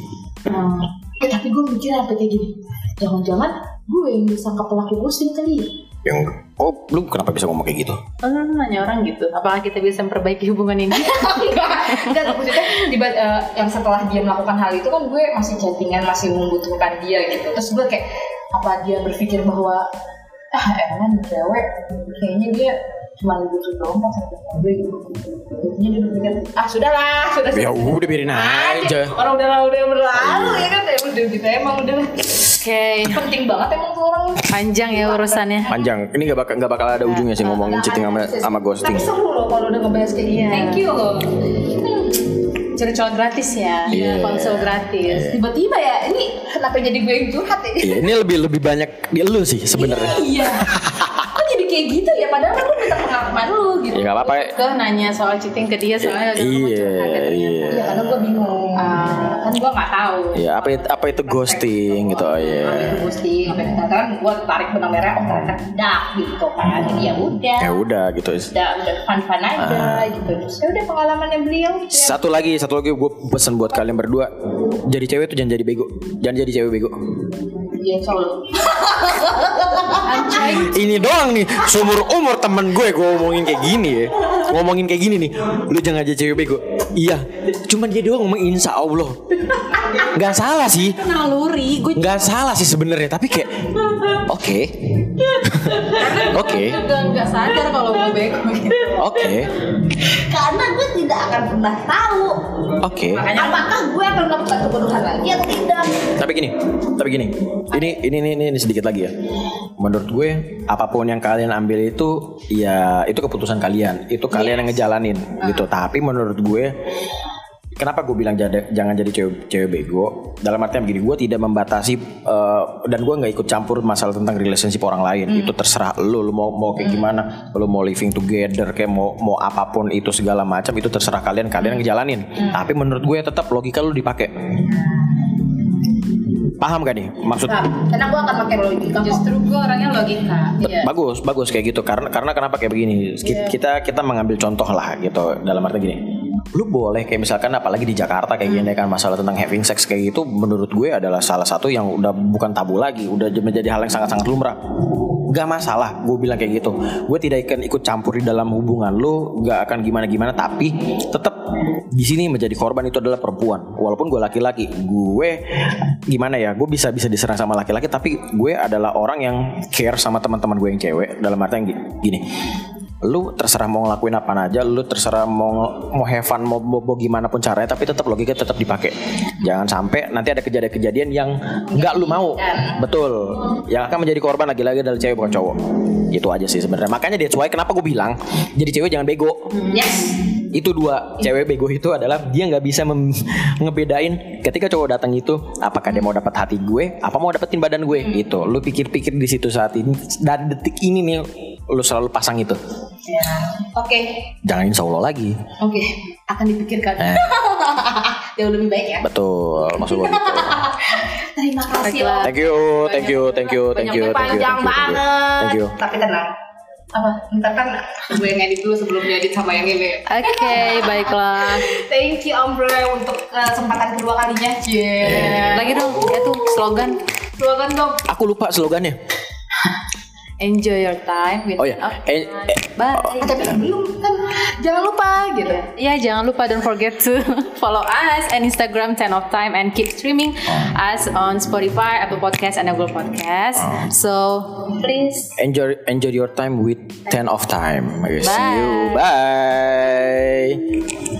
S3: Eh tapi gue mikir apa kayak gini. Jangan-jangan gue yang disangka pelaku ghosting kali ya.
S2: Yang oh lu kenapa bisa ngomong kayak gitu?
S1: Oh, lu nanya orang gitu. Apakah kita bisa memperbaiki hubungan ini?
S3: enggak. Enggak maksudnya tiba eh, yang setelah dia melakukan hal itu kan gue masih chattingan masih membutuhkan dia gitu. Terus gue kayak apa dia berpikir bahwa ah emang cewek kayaknya dia cuma butuh dompet sama gue gitu. Jadinya dia berpikir ah sudahlah sudah.
S2: Ya udah biarin aja.
S3: orang udah udah berlalu ya kan? Ya udah gitu emang udah
S1: Oke.
S3: penting banget emang tuh orang
S1: Panjang ya urusannya.
S2: panjang ini nggak bakal nggak bakal ada ujungnya sih ngomongin cheating sama sama ghosting
S3: tapi seru loh kalau udah ngebahas kayak gini thank you loh
S1: Curcol gratis ya.
S2: Iya.
S1: Konsul gratis.
S3: tiba-tiba ya ini kenapa jadi gue yang curhat ya
S2: Iya, ini lebih lebih banyak di lu sih sebenarnya
S3: Iya. Jadi kayak gitu ya? Padahal kan lu minta pengalaman lu gitu.
S2: ya nggak apa-apa
S1: Gue nanya soal cheating ke dia soalnya udah
S2: iya iya
S3: Iya, karena gue bingung. kan gue nggak tahu.
S2: Iya, apa itu, apa itu ghosting gitu oh,
S3: Apa
S2: iya.
S3: itu ghosting? Apa itu kan gue tarik benang merah, oh ternyata tidak gitu kan. Jadi ya udah.
S2: Ya udah gitu.
S3: Udah, udah fun-fun aja gitu. Terus ya udah pengalamannya beliau. gitu ya.
S2: Satu lagi, satu lagi gue pesan buat kalian berdua. Jadi cewek tuh jangan jadi bego. Jangan jadi cewek bego.
S3: Dia solo.
S2: Ini doang nih, seumur umur temen gue gue ngomongin kayak gini ya. Ngomongin kayak gini nih. Lu jangan jadi cewek bego. Iya. Cuman dia doang ngomong insya Allah. Gak salah sih.
S1: Naluri. Gue
S2: Gak salah sih sebenarnya, tapi kayak oke. Oke.
S1: juga nggak sadar kalau gue bego.
S2: Oke.
S3: Karena gue tidak akan pernah tahu.
S2: Oke.
S3: Apakah gue akan melakukan kebodohan lagi atau tidak?
S2: Tapi gini, tapi gini. Ini ini ini, ini sedikit lagi ya. Menurut gue apa pun yang kalian ambil itu ya itu keputusan kalian. Itu kalian yang ngejalanin gitu. Tapi menurut gue Kenapa gue bilang jada- jangan jadi cewek, cewek bego? Dalam artian begini, gue tidak membatasi eh, dan gue nggak ikut campur masalah tentang relationship orang lain. Itu terserah lu, lu mau mau kayak gimana, lu mau living together, kayak mau mau apa pun itu segala macam itu terserah kalian, kalian yang ngejalanin. Tapi menurut gue tetap logika lu dipakai. Paham gak nih maksud?
S3: Nah, karena gue akan pakai logika.
S1: Justru gue orangnya logika.
S2: Bagus, bagus kayak gitu. Karena karena kenapa kayak begini? Ki- Kita kita mengambil contoh lah gitu. Dalam arti gini. Lu boleh kayak misalkan apalagi di Jakarta kayak gini kan masalah tentang having sex kayak gitu menurut gue adalah salah satu yang udah bukan tabu lagi udah menjadi hal yang sangat-sangat lumrah. Gak masalah gue bilang kayak gitu. Gue tidak akan ikut campur di dalam hubungan lu gak akan gimana-gimana tapi tetap di sini menjadi korban itu adalah perempuan. Walaupun gue laki-laki gue gimana ya gue bisa bisa diserang sama laki-laki tapi gue adalah orang yang care sama teman-teman gue yang cewek dalam arti yang gi- gini lu terserah mau ngelakuin apa aja lu terserah mau mau have fun mau, mau, mau gimana pun caranya tapi tetap logika tetap dipakai jangan sampai nanti ada kejadian-kejadian yang nggak lu mau. Betul. Yang akan menjadi korban lagi-lagi adalah cewek bukan cowok. Itu aja sih sebenarnya. Makanya that's why kenapa gue bilang jadi cewek jangan bego.
S3: Yes.
S2: itu dua. Cewek bego itu adalah dia nggak bisa ngebedain ketika cowok datang itu apakah dia mau dapat hati gue apa mau dapetin badan gue itu lu pikir-pikir di situ saat ini dari detik ini nih lu selalu pasang itu
S3: Ya. Oke.
S2: jangan insya Allah lagi
S3: Oke. Akan dipikirkan.
S2: Eh.
S3: Jauh lebih baik ya.
S2: betul maksud gue gitu
S3: Terima kasih loh.
S2: thank you thank you thank you thank you thank you
S3: panjang
S2: thank you, thank you.
S3: banget.
S2: thank you
S3: Tapi tenang. Apa? Ntar kan gue yang edit dulu sebelum diedit sama yang ini.
S5: Oke, baiklah.
S3: Thank you Om Bre untuk kesempatan kedua kalinya. Cie.
S5: Lagi dong, ya tuh slogan.
S3: Slogan dong.
S2: aku lupa slogannya
S5: Enjoy your time with
S2: oh ya eh, eh,
S5: Bye.
S3: Ah, tapi belum kan jangan lupa gitu.
S5: Ya jangan lupa don't forget to follow us on Instagram 10 of time and keep streaming us on Spotify, Apple Podcast, and Google Podcast. So please
S2: enjoy enjoy your time with 10 of time see
S5: Bye.
S2: you bye